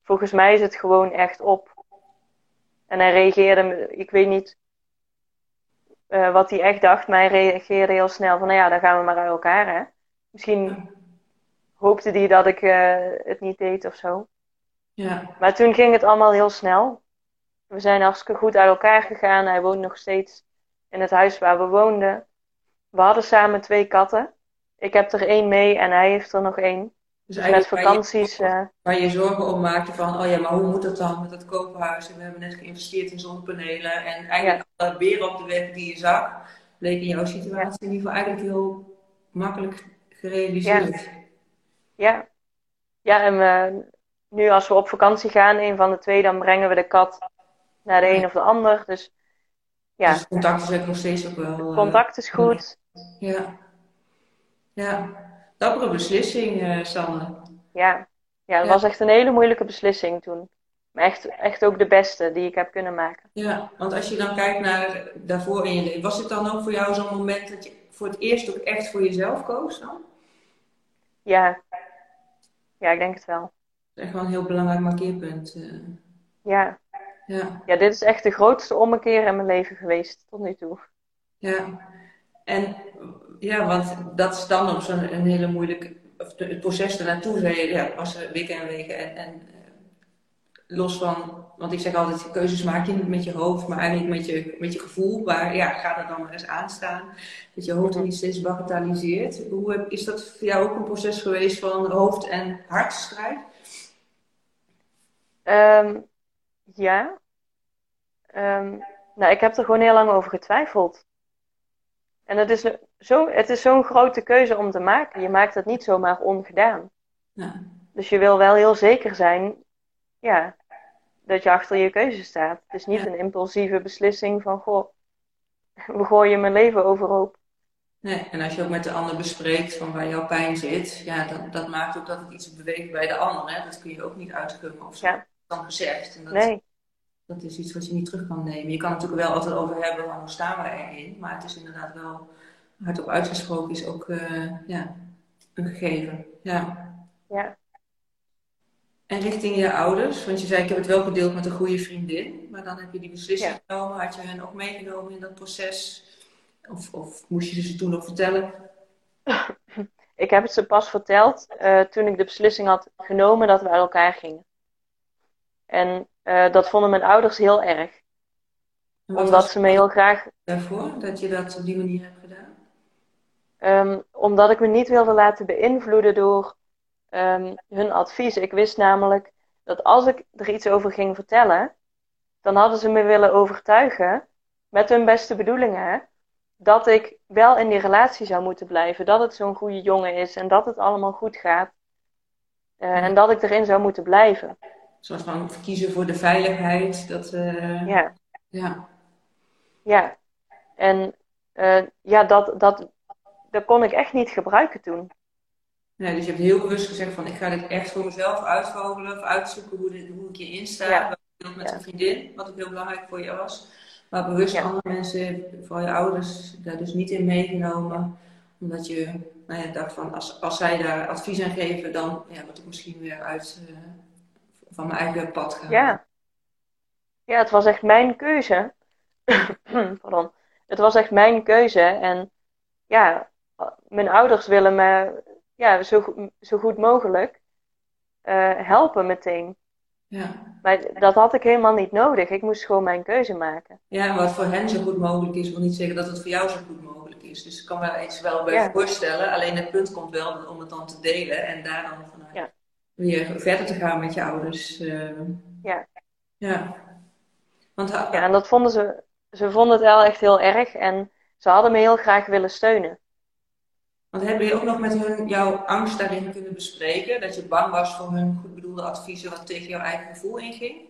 volgens mij is het gewoon echt op. En hij reageerde, ik weet niet uh, wat hij echt dacht, maar hij reageerde heel snel van, nou ja, dan gaan we maar uit elkaar, hè. Misschien hoopte hij dat ik uh, het niet deed of zo. Ja. Maar toen ging het allemaal heel snel. We zijn hartstikke goed uit elkaar gegaan. Hij woont nog steeds in het huis waar we woonden. We hadden samen twee katten. Ik heb er één mee en hij heeft er nog één. Dus, dus met vakanties. Waar je, waar je, zorgen om maakte van, oh ja, maar hoe moet het dan met het koophuis? En we hebben net geïnvesteerd in zonnepanelen. En eigenlijk ja. alle beren op de weg die je zag, bleek in jouw situatie in ieder geval eigenlijk heel makkelijk gerealiseerd. Ja, ja. ja en we, nu als we op vakantie gaan, een van de twee, dan brengen we de kat naar de een of de ander. Dus ja. Dus contact is ook nog steeds ook wel. Contact is goed. Ja. Ja. Dappere beslissing, uh, Sanne. Ja. Ja, dat was echt een hele moeilijke beslissing toen. Maar echt, echt ook de beste die ik heb kunnen maken. Ja, want als je dan kijkt naar daarvoor in je leven, was het dan ook voor jou zo'n moment dat je voor het eerst ook echt voor jezelf koos dan? Ja. Ja, ik denk het wel. Dat is echt wel een heel belangrijk markeerpunt. Uh. Ja. Ja. ja, dit is echt de grootste ommekeer in mijn leven geweest tot nu toe. Ja, en ja, want dat is dan op zo'n een hele moeilijke. Of het proces ernaartoe zei ja, was er weken en weken. En, en eh, los van, want ik zeg altijd, keuzes maak je niet met je hoofd, maar eigenlijk met je, met je gevoel. Waar, ja, ga er dan maar eens aan staan. Dat je hoofd niet steeds bagatelliseert. Hoe is dat voor jou ook een proces geweest van hoofd- en hartstrijd? Um, ja. Um, nou, ik heb er gewoon heel lang over getwijfeld. En het is, zo, het is zo'n grote keuze om te maken. Je maakt het niet zomaar ongedaan. Ja. Dus je wil wel heel zeker zijn ja, dat je achter je keuze staat. Het is niet een impulsieve beslissing van, goh, we gooien mijn leven overhoop. Nee, en als je ook met de ander bespreekt van waar jouw pijn zit, ja, dat, dat maakt ook dat het iets beweegt bij de ander. Hè? Dat kun je ook niet uitkomen of zo. Ja. Dan gezegd. En dat, nee dat is iets wat je niet terug kan nemen. Je kan het natuurlijk wel altijd over hebben van hoe staan we erin, maar het is inderdaad wel hardop uitgesproken is ook uh, ja, een gegeven. Ja. ja. En richting je ouders, want je zei ik heb het wel gedeeld met een goede vriendin, maar dan heb je die beslissing genomen. Had je hen ook meegenomen in dat proces? Of, of moest je ze toen nog vertellen? Ik heb het ze pas verteld uh, toen ik de beslissing had genomen dat we uit elkaar gingen. En uh, dat vonden mijn ouders heel erg. Omdat ze me heel graag. Daarvoor dat je dat op die manier hebt gedaan? Um, omdat ik me niet wilde laten beïnvloeden door um, hun advies. Ik wist namelijk dat als ik er iets over ging vertellen, dan hadden ze me willen overtuigen, met hun beste bedoelingen, dat ik wel in die relatie zou moeten blijven. Dat het zo'n goede jongen is en dat het allemaal goed gaat. Uh, en dat ik erin zou moeten blijven soort van kiezen voor de veiligheid. Dat, uh, ja. ja. Ja. En uh, ja, dat, dat, dat kon ik echt niet gebruiken toen. Nee, dus je hebt heel bewust gezegd van ik ga dit echt voor mezelf uitvogelen of uitzoeken hoe, dit, hoe ik hierin sta. Ja. Met een vriendin, wat ook heel belangrijk voor je was. Maar bewust ja. andere mensen, vooral je ouders, daar dus niet in meegenomen. Omdat je nou ja, dacht van als, als zij daar advies aan geven, dan ja, word ik misschien weer uit, uh, van mijn eigen pad gaan. Ja. Ja, het was echt mijn keuze. Pardon. Het was echt mijn keuze. En ja, mijn ouders willen me ja, zo, zo goed mogelijk uh, helpen meteen. Ja. Maar dat had ik helemaal niet nodig. Ik moest gewoon mijn keuze maken. Ja, wat voor hen zo goed mogelijk is, wil niet zeggen dat het voor jou zo goed mogelijk is. Dus ik kan me iets wel bij ja. voorstellen. Alleen het punt komt wel om het dan te delen en daar dan weer verder te gaan met je ouders. Uh, ja. Ja. Want, ja, en dat vonden ze, ze vonden het wel echt heel erg en ze hadden me heel graag willen steunen. Want hebben je ook nog met hun jouw angst daarin kunnen bespreken? Dat je bang was voor hun goed bedoelde adviezen wat tegen jouw eigen gevoel inging?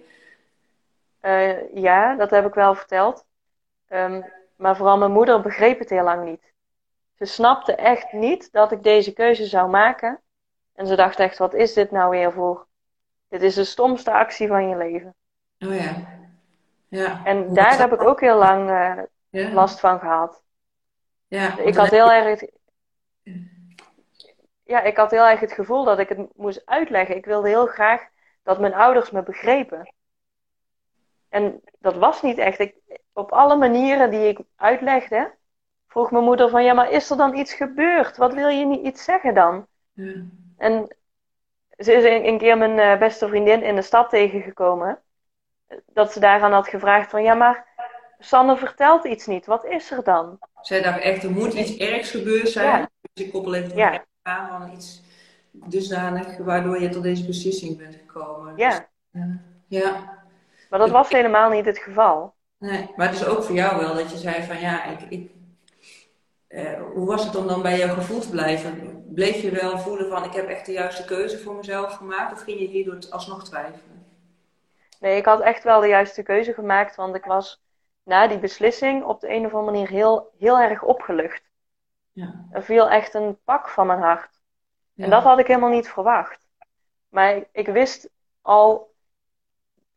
Uh, ja, dat heb ik wel verteld. Um, maar vooral mijn moeder begreep het heel lang niet. Ze snapte echt niet dat ik deze keuze zou maken. En ze dacht echt, wat is dit nou weer voor? Dit is de stomste actie van je leven. Oh ja. ja. En daar heb ik ook heel lang uh, ja. last van gehad. Ja, ik had heel erg. ja, ik had heel erg het gevoel dat ik het moest uitleggen. Ik wilde heel graag dat mijn ouders me begrepen. En dat was niet echt. Ik, op alle manieren die ik uitlegde, vroeg mijn moeder van, ja, maar is er dan iets gebeurd? Wat wil je niet iets zeggen dan? Ja. En ze is een, een keer mijn eh, beste vriendin in de stad tegengekomen. Dat ze daaraan had gevraagd van, ja, maar Sanne vertelt iets niet. Wat is er dan? Zij dacht echt, er moet iets ergs gebeurd zijn. Ja. Dus ik koppel even Ja. aan van iets dusdanig waardoor je tot deze beslissing bent gekomen. Ja, Ja, maar dat was helemaal niet het geval. nee. maar het is ook voor jou wel dat je zei van ja, ik, ik, eh, hoe was het om dan bij jouw gevoel te blijven? Bleef je wel voelen van ik heb echt de juiste keuze voor mezelf gemaakt of ging je hierdoor alsnog twijfelen? Nee, ik had echt wel de juiste keuze gemaakt, want ik was na die beslissing op de een of andere manier heel, heel erg opgelucht. Ja. Er viel echt een pak van mijn hart. Ja. En dat had ik helemaal niet verwacht. Maar ik, ik wist al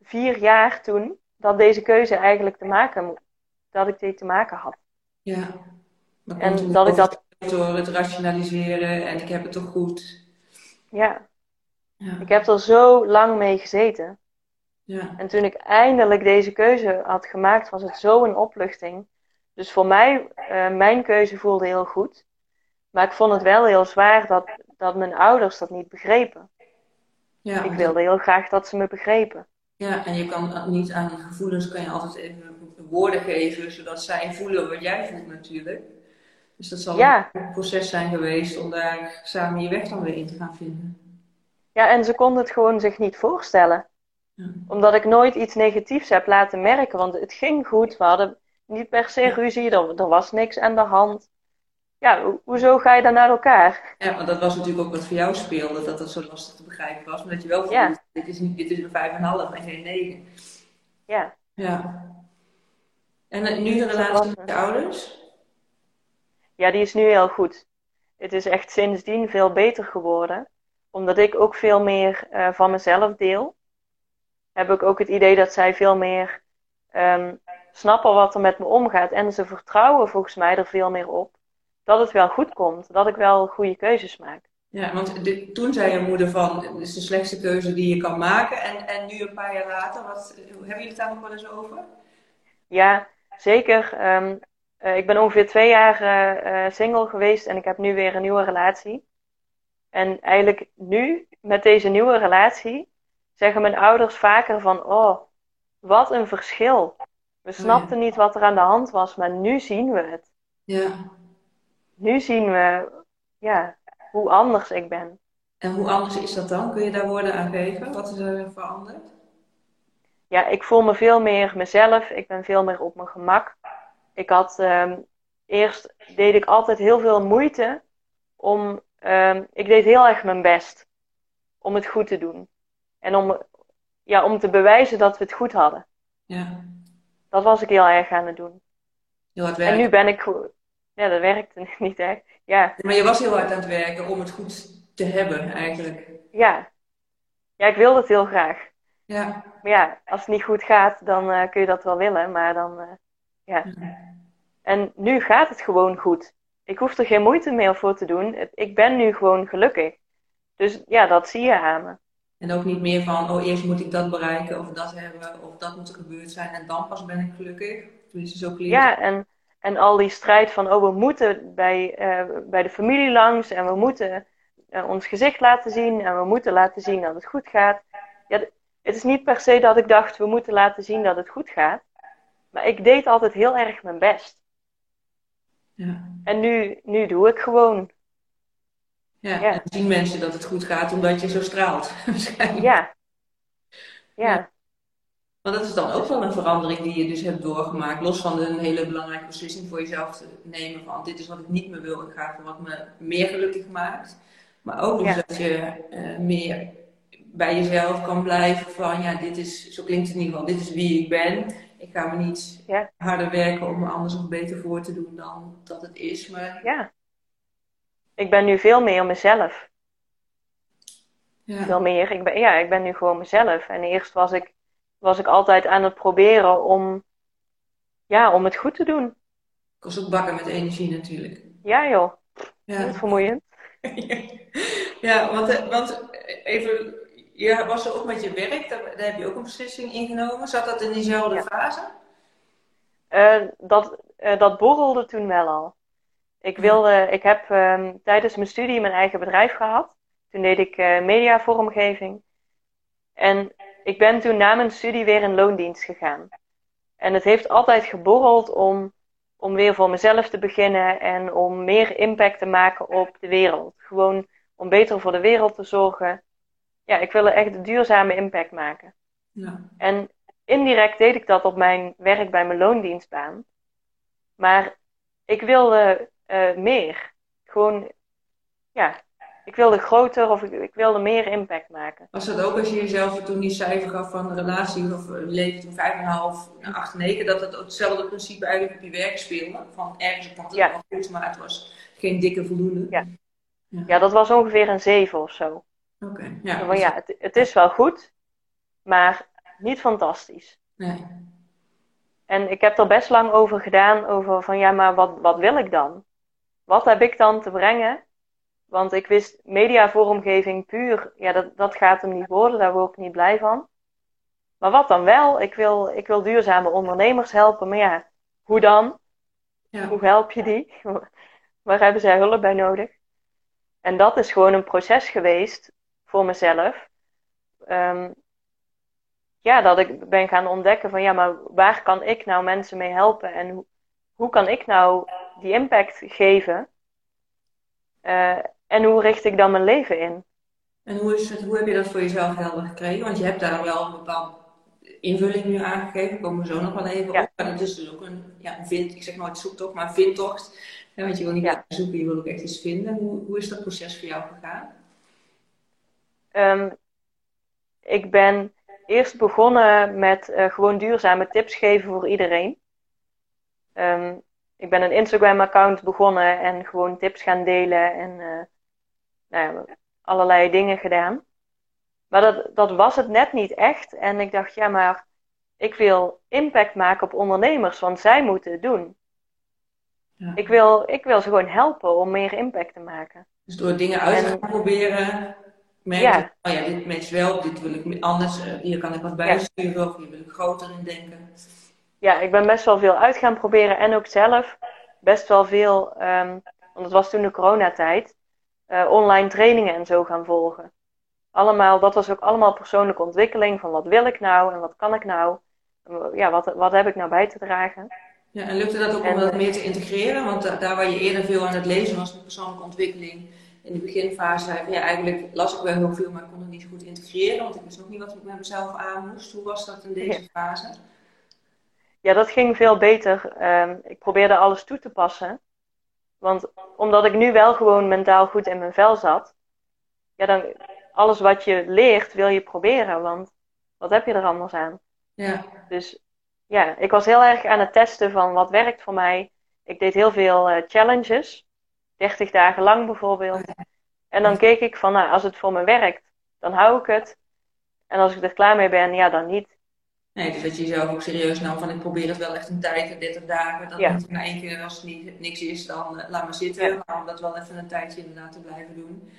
vier jaar toen dat deze keuze eigenlijk te maken dat ik die te maken had. Ja. Maar En dat ik dat- Door het rationaliseren en ik heb het toch goed. Ja, Ja. ik heb er zo lang mee gezeten. Ja. En toen ik eindelijk deze keuze had gemaakt, was het zo een opluchting. Dus voor mij, eh, mijn keuze voelde heel goed. Maar ik vond het wel heel zwaar dat, dat mijn ouders dat niet begrepen. Ja, Ik wilde heel graag dat ze me begrepen. Ja, en je kan niet aan die gevoelens kan je altijd even woorden geven, zodat zij voelen wat jij voelt natuurlijk. Dus dat zal Ja. een proces zijn geweest om daar samen je weg dan weer in te gaan vinden. Ja, en ze konden het gewoon zich niet voorstellen. Ja. Omdat ik nooit iets negatiefs heb laten merken. Want het ging goed. We hadden niet per se ruzie. Er, er was niks aan de hand. Ja, ho- hoezo ga je dan naar elkaar? Ja, want dat was natuurlijk ook wat voor jou speelde, dat dat zo lastig te begrijpen was. Maar dat je wel voelde, Ja. dit is, niet, dit is een vijf en half en geen negen. Ja, Ja. En eh, nu de relatie met je ouders? Ja, die is nu heel goed. Het is echt sindsdien veel beter geworden. Omdat ik ook veel meer eh, van mezelf deel. Heb ik ook het idee dat zij veel meer ehm, snappen wat er met me omgaat. En ze vertrouwen volgens mij er veel meer op. Dat het wel goed komt. Dat ik wel goede keuzes maak. Ja, want toen zei je moeder van, het is de slechtste keuze die je kan maken. En, en nu een paar jaar later, wat, hebben jullie het daar nog wel eens over? Ja, zeker. Ehm, eh, ik ben ongeveer twee jaar eh, eh, single geweest en ik heb nu weer een nieuwe relatie. En eigenlijk nu, met deze nieuwe relatie, zeggen mijn ouders vaker van, oh, wat een verschil. We snapten niet wat er aan de hand was, maar nu zien we het. Ja. Nu zien we, ja, hoe anders ik ben. En hoe anders is dat dan? Kun je daar woorden aan geven? Wat is er veranderd? Ja, ik voel me veel meer mezelf. Ik ben veel meer op mijn gemak. Ik had ehm, eerst deed ik altijd heel veel moeite om. ehm, ik deed heel erg mijn best om het goed te doen. En om, ja, om te bewijzen dat we het goed hadden. Ja, Dat was ik heel erg aan het doen. heel hard En werken. nu ben ik. Ja, dat werkte niet echt. Ja, Maar je was heel hard aan het werken om het goed te hebben, eigenlijk. ja. Ja, ik wilde het heel graag. Ja. Maar ja, als het niet goed gaat, dan eh, kun je dat wel willen. Maar dan, eh, ja. En nu gaat het gewoon goed. Ik hoef er geen moeite meer voor te doen. Ik ben nu gewoon gelukkig. Dus ja, dat zie je aan me. En ook niet meer van, oh, eerst moet ik dat bereiken of dat hebben of dat moet er gebeurd zijn en dan pas ben ik gelukkig. Tenminste, zo klinkt Ja, en, en al die strijd van, oh, we moeten bij, eh, bij de familie langs en we moeten eh, ons gezicht laten zien en we moeten laten zien dat het goed gaat. Ja, het is niet per se dat ik dacht, we moeten laten zien dat het goed gaat. Maar ik deed altijd heel erg mijn best. Ja. En nu, nu doe ik gewoon. Ja. Ja. En zien mensen dat het goed gaat omdat je zo straalt, waarschijnlijk. Ja. Ja. Ja. Maar dat is dan ook wel een verandering die je dus hebt doorgemaakt. Los van een hele belangrijke beslissing voor jezelf te nemen van dit is wat ik niet meer wil, ik ga voor wat me meer gelukkig maakt. Maar ook dus Ja. dat je eh, meer bij jezelf kan blijven van ja, dit is, zo klinkt het in ieder geval, dit is wie ik ben. Ik ga me niet Ja. harder werken om me anders of beter voor te doen dan dat het is. Maar Ja. Ik ben nu veel meer mezelf. ja, Veel meer. Ik ben, ja, ik ben nu gewoon mezelf. En eerst was ik, was ik altijd aan het proberen om, ja, om het goed te doen. kost ook bakken met energie natuurlijk. Ja, joh. Ja. Niet vermoeiend. ja, want, want even, je was er ook met je werk, daar, daar, heb je ook een beslissing ingenomen. Zat dat in diezelfde fase? Uh, dat, uh, dat borrelde toen wel al. Ik, wilde, ik heb um, tijdens mijn studie mijn eigen bedrijf gehad. Toen deed ik uh, mediavormgeving. En ik ben toen na mijn studie weer in loondienst gegaan. En het heeft altijd geborreld om, om weer voor mezelf te beginnen en om meer impact te maken op de wereld. Gewoon om beter voor de wereld te zorgen. Ja, ik wil echt een duurzame impact maken. Ja. En indirect deed ik dat op mijn werk bij mijn loondienstbaan. Maar ik wilde uh, meer. Gewoon, ja, ik wilde groter of ik, ik, wilde meer impact maken. Was dat ook als je jezelf toen die cijfer gaf van de relatie of leven toen 5,5 naar 8, 9, dat het hetzelfde principe eigenlijk op je werk speelde? Van ergens ik had het ja. goed, maar het was geen dikke voldoende. Ja. ja. Ja. dat was ongeveer een 7 of zo. Oké, ja. Maar ja, het, het is wel goed, maar niet fantastisch. Nee. En ik heb er best lang over gedaan, over van ja, maar wat, wat wil ik dan? Wat heb ik dan te brengen? Want ik wist mediavormgeving puur, ja, dat, dat gaat hem niet worden, daar word ik niet blij van. Maar wat dan wel? Ik wil, ik wil duurzame ondernemers helpen, maar ja, hoe dan? Ja. Hoe help je die? Waar hebben zij hulp bij nodig? En dat is gewoon een proces geweest voor mezelf. Ehm, ja, dat ik ben gaan ontdekken van ja, maar waar kan ik nou mensen mee helpen en hoe, hoe kan ik nou die impact geven? Uh, en hoe richt ik dan mijn leven in? En hoe, is het, hoe heb je dat voor jezelf helder gekregen? Want je hebt daar wel een bepaalde invulling nu aangegeven, komen we zo nog wel even op. Maar dat is dus ook een, ja, een vind, ik zeg nooit zoektocht, maar een vindtocht. Ja, want je wil niet ja. zoeken, je wil ook echt iets vinden. Hoe, hoe is dat proces voor jou gegaan? Um, ik ben eerst begonnen met uh, gewoon duurzame tips geven voor iedereen. Um, ik ben een Instagram-account begonnen en gewoon tips gaan delen en uh, nou ja, allerlei dingen gedaan. Maar dat, dat was het net niet echt. En ik dacht, ja, maar ik wil impact maken op ondernemers, want zij moeten het doen. Ja. Ik, wil, ik wil ze gewoon helpen om meer impact te maken. Dus door dingen uit te gaan proberen, ja. oh ja, dit matcht wel, dit wil ik anders, uh, hier kan ik wat bijsturen ja. of hier wil ik groter in denken. Ja, ik ben best wel veel uit gaan proberen en ook zelf best wel veel, um, want het was toen de coronatijd, uh, online trainingen en zo gaan volgen. Allemaal, dat was ook allemaal persoonlijke ontwikkeling van wat wil ik nou en wat kan ik nou, ja, wat, wat heb ik nou bij te dragen. Ja, en lukte dat ook om dat meer te integreren? Want daar waar je eerder veel aan het lezen was met persoonlijke ontwikkeling, in de beginfase ja, eigenlijk las ik wel heel veel, maar ik kon het niet goed integreren, want ik wist nog niet wat ik met mezelf aan moest. Hoe was dat in deze fase? Ja, dat ging veel beter. Um, ik probeerde alles toe te passen. Want omdat ik nu wel gewoon mentaal goed in mijn vel zat, ja, dan alles wat je leert wil je proberen, want wat heb je er anders aan? Ja. Dus ja, ik was heel erg aan het testen van wat werkt voor mij. Ik deed heel veel uh, challenges, 30 dagen lang bijvoorbeeld. En dan keek ik van, nou, als het voor me werkt, dan hou ik het. En als ik er klaar mee ben, ja, dan niet. Nee, dus dat je jezelf ook serieus nam van ik probeer het wel echt een tijd, 30 dagen. Dat ja. na één keer als het niet, niks is, dan uh, laat maar zitten. Ja. Maar om dat wel even een tijdje inderdaad te blijven doen.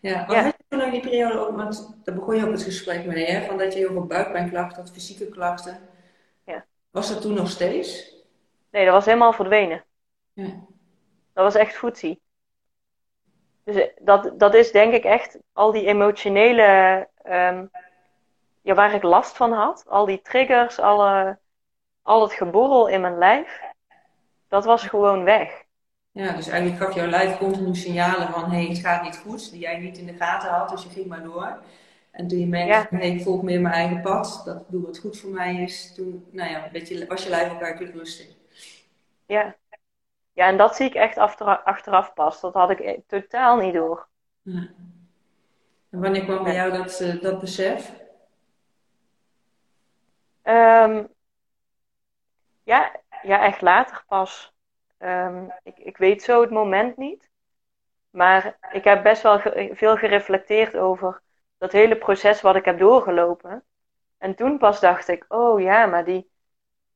Ja, wat ja. had je toen in die periode ook, want daar begon je ook het gesprek mee, hè, van dat je heel veel buikpijnklachten had, fysieke klachten. Ja. Was dat toen nog steeds? Nee, dat was helemaal verdwenen. Ja. Dat was echt voetzie. Dus eh, dat, dat is denk ik echt al die emotionele um, ja, waar ik last van had. Al die triggers, alle, al het geborrel in mijn lijf. Dat was gewoon weg. Ja, dus eigenlijk gaf jouw lijf continu signalen van hé, hey, het gaat niet goed, die jij niet in de gaten had, dus je ging maar door. En toen je merkte, ja. hey, ik volg meer mijn eigen pad, dat doe wat goed voor mij is, toen nou ja, je, was je lijf ook eigenlijk rustig. Ja. Ja, en dat zie ik echt achteraf, pas. Dat had ik e-, totaal niet door. Ja. En wanneer kwam bij jou dat, uh, dat besef? Um, ja, ja, echt later pas. Um, ik, ik weet zo het moment niet. Maar ik heb best wel veel gereflecteerd over dat hele proces wat ik heb doorgelopen. En toen pas dacht ik, oh ja, maar die,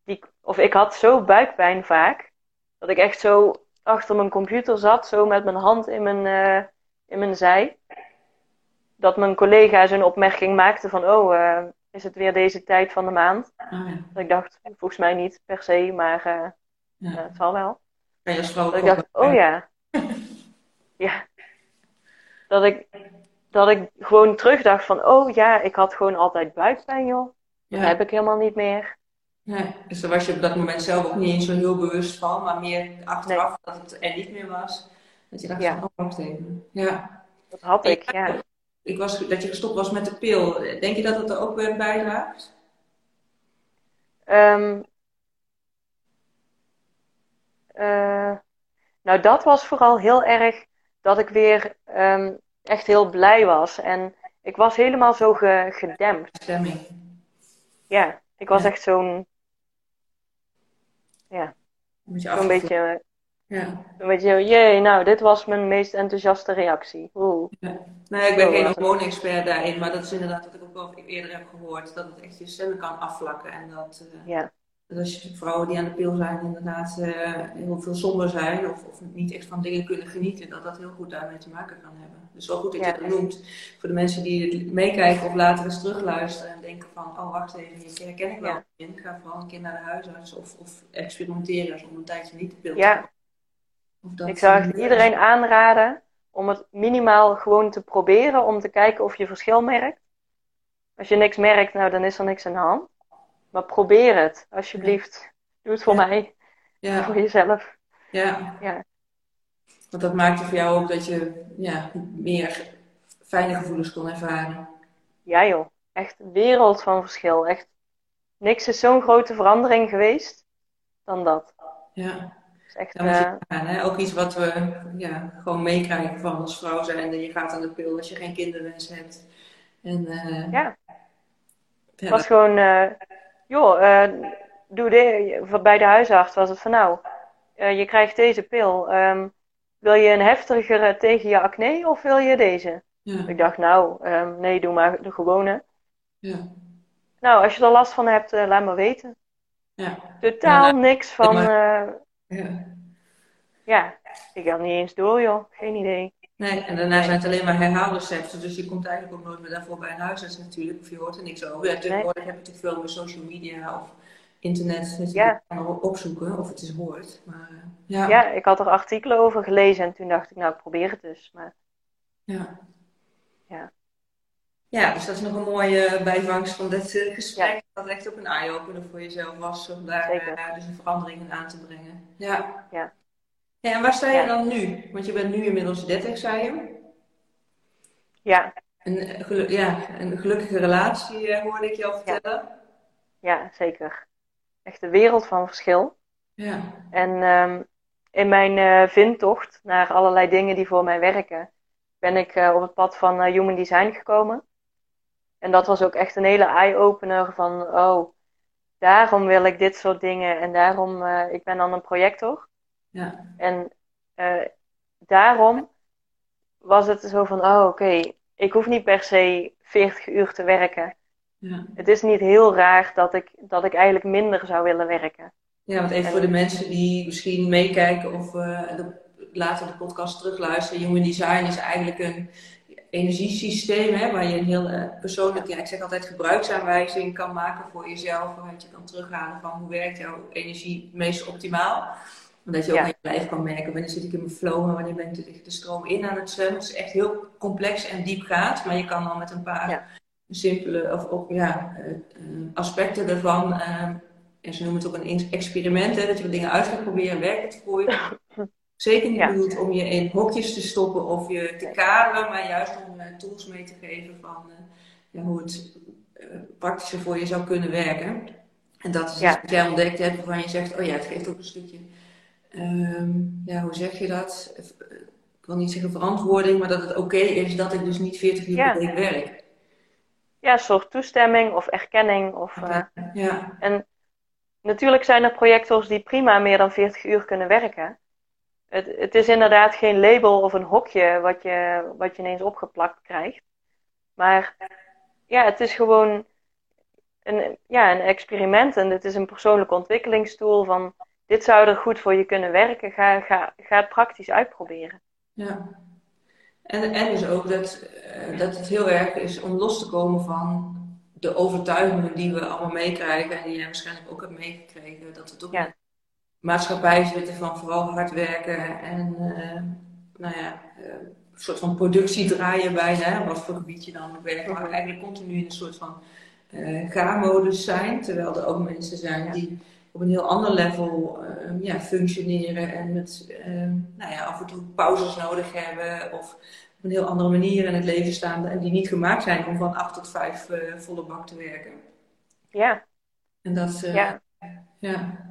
die. Of ik had zo buikpijn vaak. Dat ik echt zo achter mijn computer zat, zo met mijn hand in mijn, uh, in mijn zij. Dat mijn collega zo'n opmerking maakte van, oh, uh, is het weer deze tijd van de maand? Oh, ja. Dat ik dacht, volgens mij niet per se, maar uh, Ja. ja, het zal wel. Kan je Dat ik dacht, oh ja. ja. Dat ik, dat ik gewoon terugdacht van, oh ja, ik had gewoon altijd buikpijn, joh. Dat heb ik helemaal niet meer. Ja, dus daar was je op dat moment zelf ook niet eens zo heel bewust van, maar meer achteraf dat het er niet meer was. Dat je dacht Ja. oh, wacht even. Ja. Dat had ik, ja. Ik was, dat je gestopt was met de pil. Denk je dat het er ook weer bijdraagt? Ehm, eh, nou, dat was vooral heel erg dat ik weer ehm, echt heel blij was. En ik was helemaal zo ge- gedempt. Stemming. Ja, ik was Ja. echt zo'n, Een beetje Ja. zo'n beetje, zo, jee, nou, dit was mijn meest enthousiaste reactie. Oeh. Nee, ik ben geen hormoonexpert daarin, maar dat is inderdaad wat ik ook wel eerder heb gehoord. Dat het echt je stemmen kan afvlakken. En dat, eh, Ja, dat als vrouwen die aan de pil zijn inderdaad eh, heel veel somber zijn of, of niet echt van dingen kunnen genieten, dat dat heel goed daarmee te maken kan hebben. Dus wel goed dat je dat noemt. Voor de mensen die het meekijken of later eens terugluisteren en denken van, oh wacht even, hier herken ik wel Ja. in. Ga vooral een keer naar de huisarts of, of experimenteren om een tijdje niet de pil te Ja. nemen. Of dat, ik zou echt eh, iedereen aanraden om het minimaal gewoon te proberen om te kijken of je verschil merkt. Als je niks merkt, nou dan is er niks aan de hand. Maar probeer het, alsjeblieft. Doe het voor Ja. mij, Ja, voor jezelf. ja. Ja. Want dat maakte voor jou ook dat je ja, meer fijne gevoelens kon ervaren. Ja joh, echt een wereld van verschil. Echt, niks is zo'n grote verandering geweest dan dat. Ja. Is echt, Ja, want eh, hè, ook iets wat we ja, gewoon meekrijgen van als vrouw zijnde. Je gaat aan de pil als je geen kinderwens hebt. En, eh, Ja. ja, Het was gewoon, eh, joh, eh, doe de, bij de huisarts was het van nou, eh, je krijgt deze pil. Ehm, wil je een heftigere tegen je acne of wil je deze? ja, Ik dacht, nou, ehm, nee, doe maar de gewone. ja, Nou, als je er last van hebt, eh, laat me weten. ja, Totaal niks van, ja, ik had niet eens door, joh. Geen idee. Nee, en daarna zijn het alleen maar herhaalrecepten. Dus je komt eigenlijk ook nooit meer daarvoor bij een huisarts natuurlijk. Of je hoort er niks over. Ja, tegenwoordig heb je natuurlijk veel meer social media of internet. Je Ja. het kan opzoeken of het is hoort. Maar ja. Ja, ik had er artikelen over gelezen en toen dacht ik, nou, ik probeer het dus. Maar Ja. Ja. Ja, dus dat is nog een mooie bijvangst van dit eh, gesprek. Dat echt ook een eye-opener voor jezelf was om daar eh, dus een verandering in aan te brengen. Ja. Ja. En waar sta je Ja. dan nu? Want je bent nu inmiddels 30, zei je. ja, Een, eh, ja, een gelukkige relatie eh, hoorde ik je al vertellen. ja, zeker. Echt een wereld van verschil. Ja. En ehm, in mijn eh, vindtocht naar allerlei dingen die voor mij werken, ben ik op het pad van Human Design gekomen. En dat was ook echt een hele eye-opener van, oh, daarom wil ik dit soort dingen en daarom, ik ben dan een projector. Ja. En eh, daarom was het zo van, oh oké, ik hoef niet per se 40 uur te werken. Ja. Het is niet heel raar dat ik, dat ik eigenlijk minder zou willen werken. Ja, want even En- voor de mensen die misschien meekijken of eh, de, later de podcast terugluisteren. Human Design is eigenlijk een energiesysteem hè, waar je een heel eh, persoonlijk, ja, ik zeg altijd gebruiksaanwijzing kan maken voor jezelf. Waaruit je kan terughalen van hoe werkt jouw energie het meest optimaal. Omdat je ook Ja. aan je lijf kan merken wanneer zit ik in mijn flow en wanneer ben ik de, de stroom in aan het zwemmen. Het is echt heel complex en diepgaand, maar je kan al met een paar Ja. simpele of, of, ja, eh, eh, aspecten ervan. eh, en ze noemen het ook een ex- experiment, hè, dat je wat dingen uit gaat proberen, werkt het voor je. Zeker niet Ja. bedoeld om je in hokjes te stoppen of je te kaderen, maar juist om eh, tools mee te geven van ja, hoe het praktischer voor je zou kunnen werken. En dat is Ja. wat jij ontdekt hebt waarvan je zegt, oh ja, het geeft ook een stukje, ehm, ja, hoe zeg je dat? Eh, Ik wil niet zeggen verantwoording, maar dat het oké is dat ik dus niet 40 uur per week werk. Ja, een soort toestemming of erkenning. Of, eh, Ja, En natuurlijk zijn er projectors die prima meer dan 40 uur kunnen werken. Het, het is inderdaad geen label of een hokje wat je, wat je ineens opgeplakt krijgt. Maar ja, het is gewoon een, ja, een experiment en het is een persoonlijke ontwikkelingstool van dit zou er goed voor je kunnen werken. Ga, ga, ga het praktisch uitproberen. ja. En, en dus ook dat, uh, dat het heel erg is om los te komen van de overtuigingen die we allemaal meekrijgen en die jij waarschijnlijk ook hebt meegekregen. Dat we toch ja. maatschappij zitten van vooral hard werken en uh, nou ja, uh, een soort van productie draaien bijna, wat voor gebied je dan werkt, maar eigenlijk continu in een soort van uh, ga-modus zijn. Terwijl er ook mensen zijn die op een heel ander level uh, ja, functioneren en met uh, nou ja, af en toe pauzes nodig hebben of op een heel andere manier in het leven staan en die niet gemaakt zijn om van 8 tot 5 uh, volle bak te werken. Ja. En dat, uh, ja. ja.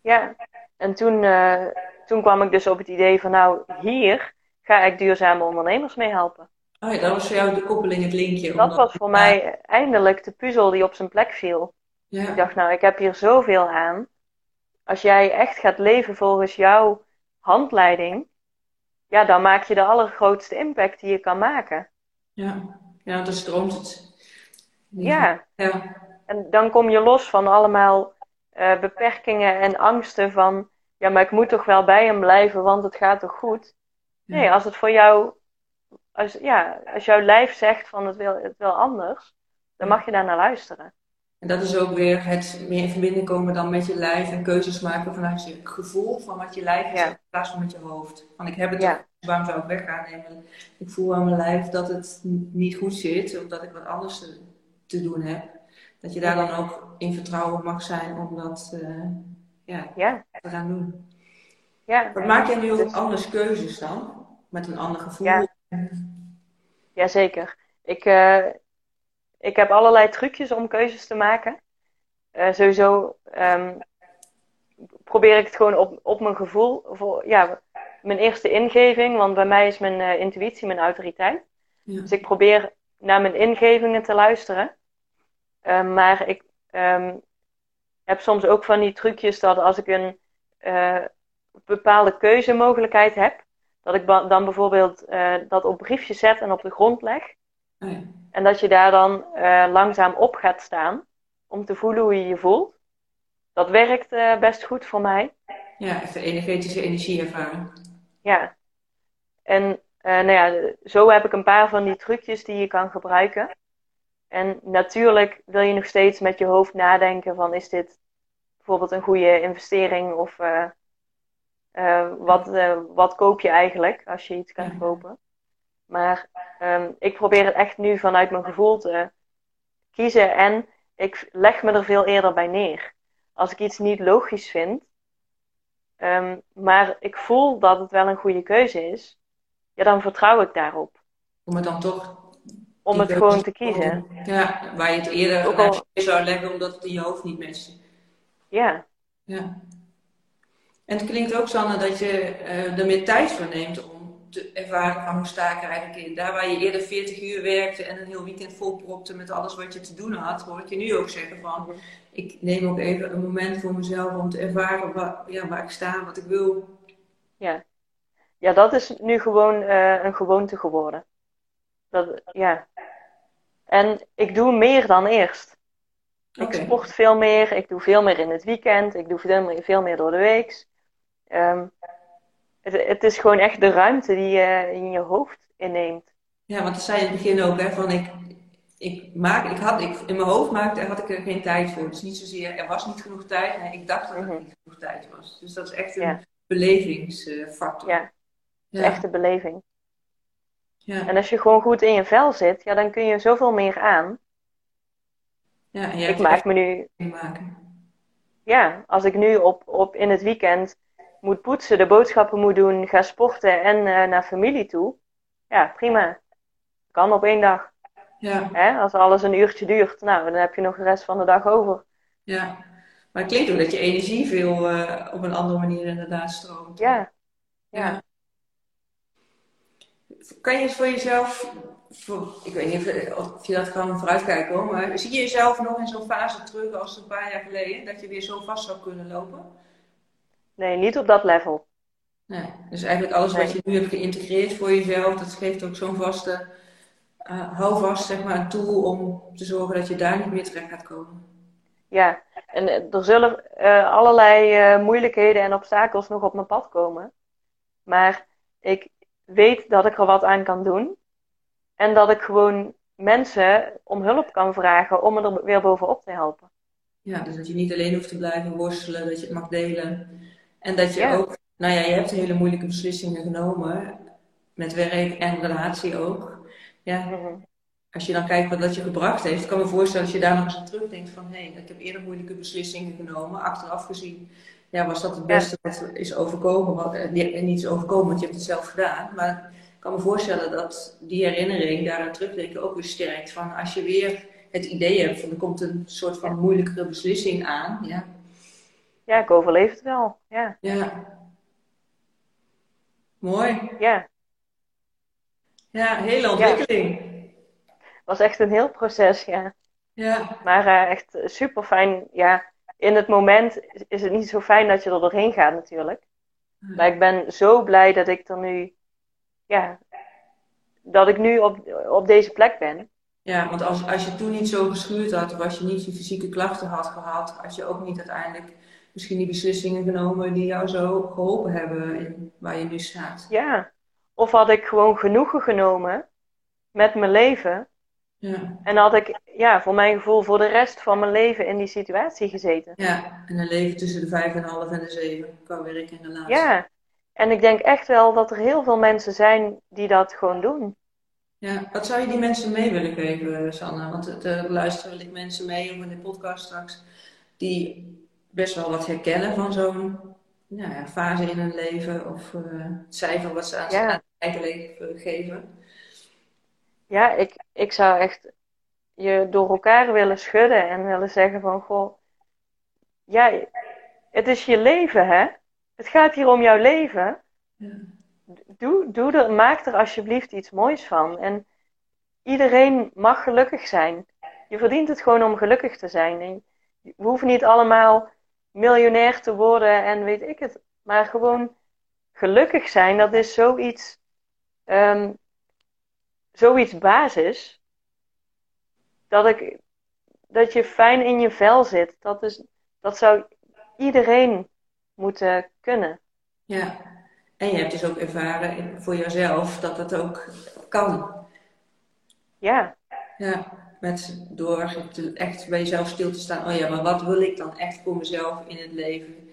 Ja, en toen, uh, toen kwam ik dus op het idee van nou, hier ga ik duurzame ondernemers mee helpen. Oh ja, dat was voor jou de koppeling, het linkje. Dat was voor mij eindelijk de puzzel die op zijn plek viel. Ja. Ik dacht, nou, ik heb hier zoveel aan. Als jij echt gaat leven volgens jouw handleiding, ja, dan maak je de allergrootste impact die je kan maken. Ja, ja dan stroomt het. Ja. ja. En dan kom je los van allemaal uh, beperkingen en angsten van, ja, maar ik moet toch wel bij hem blijven, want het gaat toch goed? Ja. Nee, als het voor jou, als, ja, als jouw lijf zegt van het wil, het wil anders, dan mag je daar naar luisteren. En dat is ook weer het meer in verbinding komen dan met je lijf en keuzes maken vanuit je gevoel van wat je lijf Ja. in plaats van met je hoofd. Van ik heb het, Ja. waarom zou ik weggaan? Maar ik voel aan mijn lijf dat het niet goed zit, omdat ik wat anders te, te doen heb. Dat je daar dan ook in vertrouwen mag zijn om dat eh, ja, Ja, te gaan doen. ja. Wat maak jij nu ook anders keuzes dan? Met een ander gevoel? Ja. Jazeker. Ik, eh, ik heb allerlei trucjes om keuzes te maken. Eh, sowieso ehm, probeer ik het gewoon op, op mijn gevoel. Voor, ja, mijn eerste ingeving, want bij mij is mijn eh, intuïtie mijn autoriteit. Ja. Dus ik probeer naar mijn ingevingen te luisteren. Ehm, maar ik ehm, heb soms ook van die trucjes dat als ik een eh, bepaalde keuzemogelijkheid heb, dat ik dan bijvoorbeeld dat op briefjes zet en op de grond leg. Oh ja. En dat je daar dan eh, langzaam op gaat staan om te voelen hoe je je voelt. Dat werkt eh, best goed voor mij. ja, echt de energetische energie ervaren. Ja. En eh, nou ja, zo heb ik een paar van die trucjes die je kan gebruiken. En natuurlijk wil je nog steeds met je hoofd nadenken van is dit bijvoorbeeld een goede investering of wat, wat koop je eigenlijk als je iets gaat Ja. kopen. Maar ehm, ik probeer het echt nu vanuit mijn gevoel te kiezen en ik leg me er veel eerder bij neer. Als ik iets niet logisch vind, ehm, maar ik voel dat het wel een goede keuze is, ja, dan vertrouw ik daarop. Om het dan toch Om het gewoon te kiezen. Ja, waar je het eerder Ook al- zou leggen omdat het in je hoofd niet matcht. Ja, Ja. En het klinkt ook, Sanne, dat je eh, er meer tijd voor neemt om te ervaren van hoe sta ik er eigenlijk in. Daar waar je eerder 40 uur werkte en een heel weekend volpropte met alles wat je te doen had, hoor ik je nu ook zeggen van, ik neem ook even een moment voor mezelf om te ervaren waar, ja, waar ik sta, wat ik wil. ja. Ja, dat is nu gewoon eh, een gewoonte geworden. Dat, ja. En ik doe meer dan eerst. Ik sport veel meer, ik doe veel meer in het weekend, ik doe veel meer, veel meer door de week. Ehm, het, het is gewoon echt de ruimte die je in je hoofd inneemt. Ja, want dat zei je in het begin ook, hè, van ik, ik maak, ik had, ik, in mijn hoofd maakte, had ik er geen tijd voor. Dus niet zozeer, er was niet genoeg tijd, nee, ik dacht dat er Mhm. niet genoeg tijd was. Dus dat is echt een Ja. belevingsfactor. Ja, Ja. echt de beleving. Ja. En als je gewoon goed in je vel zit, ja, dan kun je zoveel meer aan. Ja, en jij Ik maak me nu, maken. ja, als ik nu op, op in het weekend moet poetsen, de boodschappen moet doen, ga sporten en eh, naar familie toe, ja, prima. Kan op één dag. Ja, Hè? Als alles een uurtje duurt, nou, dan heb je nog de rest van de dag over. ja. Maar het klinkt ook dat je energie veel eh, op een andere manier inderdaad stroomt. Ja, Ja. Kan je eens voor jezelf, voor, ik weet niet of, of je dat kan vooruitkijken hoor, maar zie je jezelf nog in zo'n fase terug als een paar jaar geleden, dat je weer zo vast zou kunnen lopen? Nee, niet op dat level. Nee. Dus eigenlijk alles wat je nu hebt geïntegreerd voor jezelf, dat geeft ook zo'n vaste, uh, houvast, zeg maar, een tool om te zorgen dat je daar niet meer terecht gaat komen. Ja, en eh, er zullen eh, allerlei eh, moeilijkheden en obstakels nog op mijn pad komen. Maar ik weet dat ik er wat aan kan doen. En dat ik gewoon mensen om hulp kan vragen om me er weer bovenop te helpen. Ja, dus dat je niet alleen hoeft te blijven worstelen, dat je het mag delen. En dat je ook, nou ja, je hebt hele moeilijke beslissingen genomen. Met werk en relatie ook. Ja. Mhm. Als je dan kijkt wat dat je gebracht heeft, kan me voorstellen als je daar nog eens aan terugdenkt van hé, hey, ik heb eerder moeilijke beslissingen genomen, achteraf gezien. Ja, was dat het beste wat is overkomen? Wat, eh, en niet is overkomen, want je hebt het zelf gedaan. Maar ik kan me voorstellen dat die herinnering daaraan terugdenken ook weer sterkt. Van als je weer het idee hebt van er komt een soort van moeilijkere beslissing aan. Ja, ja ik overleef het wel. Ja. ja. Mooi. Ja. Ja, hele ontwikkeling. Was echt een heel proces, ja. Ja. Maar uh, echt super fijn. Ja, in het moment is het niet zo fijn dat je er doorheen gaat natuurlijk. Maar ik ben zo blij dat ik er nu, ja, dat ik nu op, op deze plek ben. Ja, want als, als je toen niet zo geschuurd had, of als je niet je fysieke klachten had gehad, had je ook niet uiteindelijk misschien die beslissingen genomen die jou zo geholpen hebben in waar je nu staat. Ja, of had ik gewoon genoegen genomen met mijn leven. Ja. En had ik, ja, voor mijn gevoel, voor de rest van mijn leven in die situatie gezeten. Ja, en een leven tussen de vijf en half en de zeven qua werk en de laatste. Ja, en ik denk echt wel dat er heel veel mensen zijn die dat gewoon doen. Ja, wat zou je die mensen mee willen geven, Sanne? Want er luisteren wellicht mensen mee, of in de podcast straks, die best wel wat herkennen van zo'n nou ja, fase in hun leven, of uh, het cijfer wat ze aan, ja. het eigen leven geven. Ja, ik, ik zou echt je door elkaar willen schudden en willen zeggen van, goh, ja, het is je leven, hè? Het gaat hier om jouw leven. Ja doe, doe er, maak er alsjeblieft iets moois van. En iedereen mag gelukkig zijn. Je verdient het gewoon om gelukkig te zijn. En we hoeven niet allemaal miljonair te worden en weet ik het. Maar gewoon gelukkig zijn, dat is zoiets, um, zoiets basis. Dat, ik, dat je fijn in je vel zit. Dat, is, dat zou iedereen moeten kunnen. Ja, en je hebt dus ook ervaren voor jezelf dat dat ook kan. Ja. Ja, met, door echt bij jezelf stil te staan. Oh ja, maar wat wil ik dan echt voor mezelf in het leven?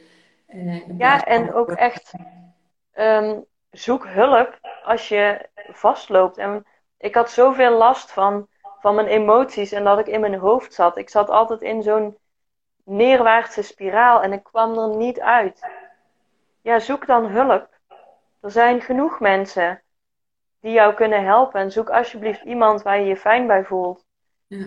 Eh, ja, en ook echt um, zoek hulp als je vastloopt. En ik had zoveel last van, van mijn emoties en dat ik in mijn hoofd zat. Ik zat altijd in zo'n neerwaartse spiraal en ik kwam er niet uit. Ja, zoek dan hulp. Er zijn genoeg mensen die jou kunnen helpen. En zoek alsjeblieft iemand waar je je fijn bij voelt. Ja.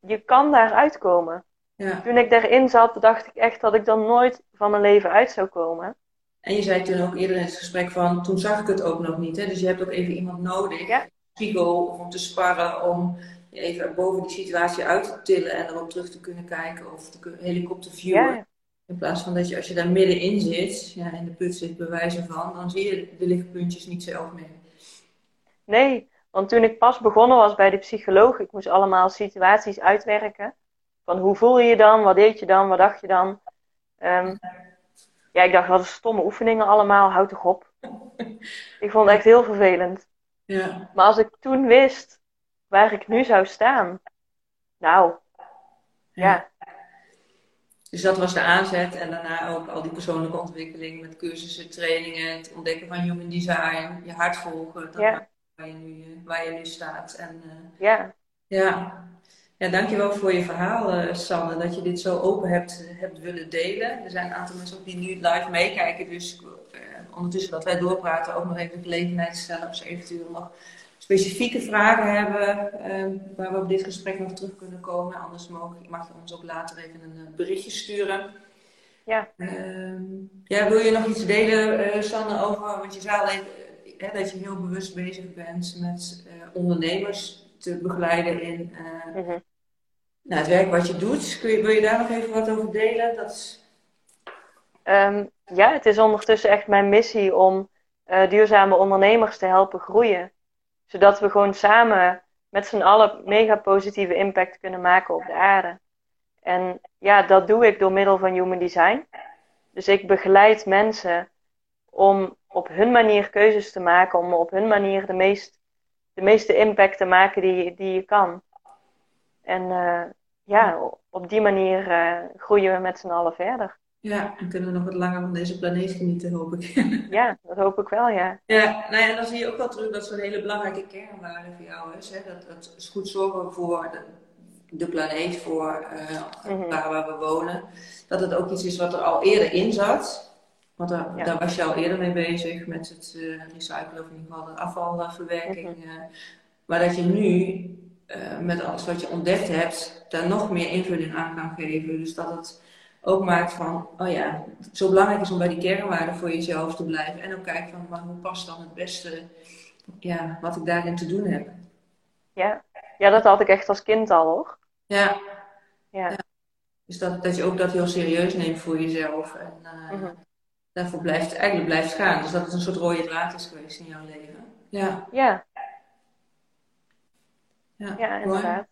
Je kan daar uitkomen. Ja. Toen ik daarin zat, dacht ik echt dat ik dan nooit van mijn leven uit zou komen. En je zei toen ook eerder in het gesprek van, toen zag ik het ook nog niet. Hè? Dus je hebt ook even iemand nodig, ja. spiegel, om te sparren, om je even boven die situatie uit te tillen en erop terug te kunnen kijken. Of te helikopterviewen. Ja. In plaats van dat je als je daar middenin zit, ja, in de put zit bewijzen van, dan zie je de lichtpuntjes niet zelf meer. Nee, want toen ik pas begonnen was bij de psycholoog, ik moest allemaal situaties uitwerken. Van hoe voel je je dan, wat deed je dan, wat dacht je dan? Um, ja, ik dacht, wat een stomme oefeningen allemaal, houd toch op. ik vond het echt heel vervelend. Ja. Maar als ik toen wist waar ik nu zou staan, nou, ja. Dus dat was de aanzet en daarna ook al die persoonlijke ontwikkeling met cursussen, trainingen, het ontdekken van human design, je hart volgen, dat ja. Waar, je nu, waar je nu staat. En, uh, ja. ja. Ja, dankjewel voor je verhaal, uh, Sanne, dat je dit zo open hebt, hebt willen delen. Er zijn een aantal mensen ook die nu live meekijken, dus ondertussen dat wij doorpraten ook nog even de gelegenheid stellen of ze eventueel nog specifieke vragen hebben uh, waar we op dit gesprek nog terug kunnen komen. Anders mag, mag je ons ook later even een eh, berichtje sturen. Ja. Uh, ja, wil je nog iets delen, uh, Sanne, over, want je zei al even hè, dat je heel bewust bezig bent met ondernemers te begeleiden in mm -hmm. nou, het werk wat je doet. Kun je, wil je daar nog even wat over delen? Dat is... um, ja, het is ondertussen echt mijn missie om duurzame ondernemers te helpen groeien zodat we gewoon samen met z'n allen mega positieve impact kunnen maken op de aarde. En ja, dat doe ik door middel van Human Design. Dus ik begeleid mensen om op hun manier keuzes te maken, om op hun manier de, meest, de meeste impact te maken die, die je kan. En uh, ja, op die manier uh, groeien we met z'n allen verder. Ja, en kunnen we nog wat langer van deze planeet genieten, hoop ik. ja, dat hoop ik wel, ja. Ja, nou ja, en dan zie je ook wel terug dat zo'n hele belangrijke kernwaarde voor jou is. Hè? Dat, dat is goed zorgen voor de, de planeet, voor uh, waar we wonen. Dat het ook iets is wat er al eerder in zat. Want daar, daar was je al eerder mee bezig met het uh, recyclen of in ieder geval de afvalverwerking. Mm maar dat je nu met alles wat je ontdekt hebt, daar nog meer invulling aan kan geven. Dus dat het ook maakt van, oh ja, zo belangrijk is om bij die kernwaarden voor jezelf te blijven. En ook kijken van, maar hoe past dan het beste, ja, wat ik daarin te doen heb. Ja, ja dat had ik echt als kind al hoor. Ja. ja. ja. Dus dat, dat je ook dat heel serieus neemt voor jezelf. En uh, daarvoor blijft, eigenlijk blijft gaan. Dus dat het een soort rode draad is geweest in jouw leven. Ja. Ja. Ja, ja inderdaad.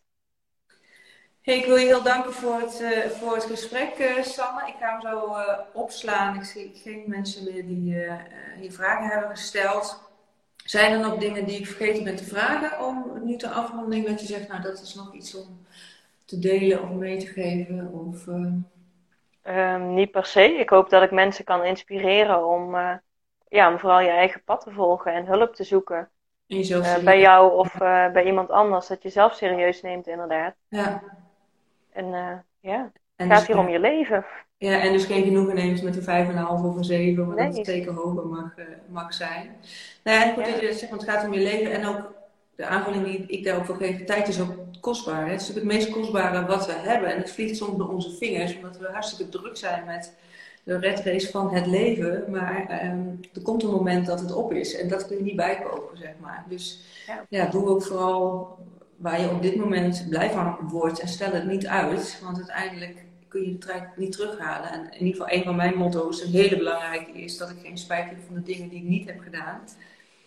Hey, ik wil je heel danken voor het, uh, voor het gesprek, uh, Sanne. Ik ga hem zo uh, opslaan. Ik zie geen mensen meer die hier vragen hebben gesteld. Zijn er nog dingen die ik vergeten ben te vragen om nu te afronding dat je zegt, nou dat is nog iets om te delen of mee te geven? Of, um, niet per se. Ik hoop dat ik mensen kan inspireren om, ja, om vooral je eigen pad te volgen en hulp te zoeken. bij jou of bij iemand anders. Dat je zelf serieus neemt, inderdaad. Ja. En ja, het gaat dus hier om je leven. Ja, en dus geen genoegen neemt met een 5,5 of een 7, maar dat het zeker hoger mag, mag zijn. Nou ja, goed ja. dat je zegt, want het gaat om je leven. En ook de aanvulling die ik daarop wil geven, tijd is ook kostbaar. Hè? Het is natuurlijk het meest kostbare wat we hebben. En het vliegt soms door onze vingers, omdat we hartstikke druk zijn met de red race van het leven. Maar um, er komt een moment dat het op is. En dat kun je niet bijkopen, zeg maar. Dus ja, ja doe ook vooral waar je op dit moment blij van wordt en stel het niet uit. Want uiteindelijk kun je de trein niet terughalen. En in ieder geval een van mijn motto's, een hele belangrijke, is dat ik geen spijt heb van de dingen die ik niet heb gedaan.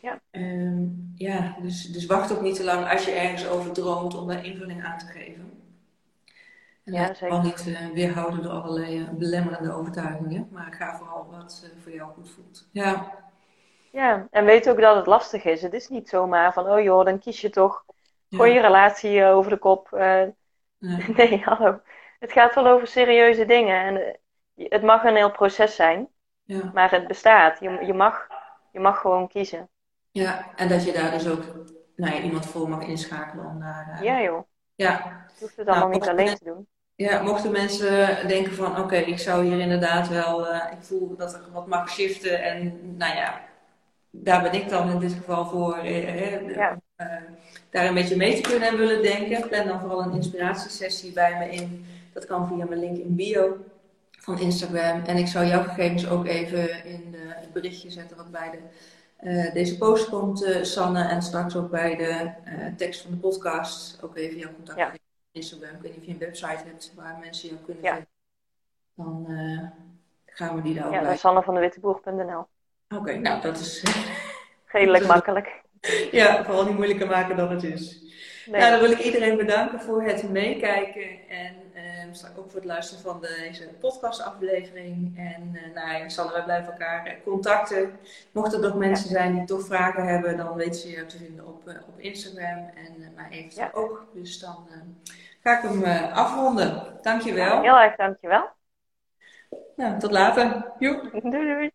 Ja. Um, ja, dus, dus wacht ook niet te lang als je ergens over droomt om daar invulling aan te geven. En ja, zeker. niet uh, weerhouden door allerlei uh, belemmerende overtuigingen, maar ga vooral wat uh, voor jou goed voelt. Ja. Ja, en weet ook dat het lastig is. Het is niet zomaar van, oh joh, dan kies je toch Gooi je relatie eh, over de kop. Uh, nee, hallo. Het gaat wel over serieuze dingen. En eh, het mag een heel proces zijn. Ja. Maar het bestaat. Je, je, mag, je mag gewoon kiezen. Ja, en dat je daar dus ook nou ja, iemand voor mag inschakelen om daar... ja, joh. Ja. Je hoeft het allemaal nou, niet alleen te doen. Ja, mochten mensen denken van oké, ik zou hier inderdaad wel, uh, ik voel dat er wat mag shiften en nou ja, daar ben ik dan in dit geval voor. Eh, ja daar een beetje mee te kunnen en willen denken, plan dan vooral een inspiratiesessie bij me in. Dat kan via mijn link in bio van Instagram. En ik zal jouw gegevens ook even in de, het berichtje zetten wat bij de, uh, deze post komt, uh, Sanne. En straks ook bij de uh, tekst van de podcast. Ook even jouw contact ja. op Instagram. Ik weet niet of je een website hebt waar mensen jou kunnen ja. Dan gaan we die daar ook ja, bij. Ja, sannevandewitteboer.nl Oké, nou dat is... Redelijk makkelijk. Ja, vooral niet moeilijker maken dan het is. Nee. Nou, dan wil ik iedereen bedanken voor het meekijken en ook voor het luisteren van deze podcastaflevering. En uh, nou ja, Sanne, wij blijven elkaar eh, contacten. Mochten er nog mensen zijn die toch vragen hebben, dan weten ze je te vinden op, uh, op Instagram en uh, mij even ja. ook. Dus dan ga ik hem afronden. Dankjewel. heel erg dankjewel. Nou, tot later. Joep. Doei doei.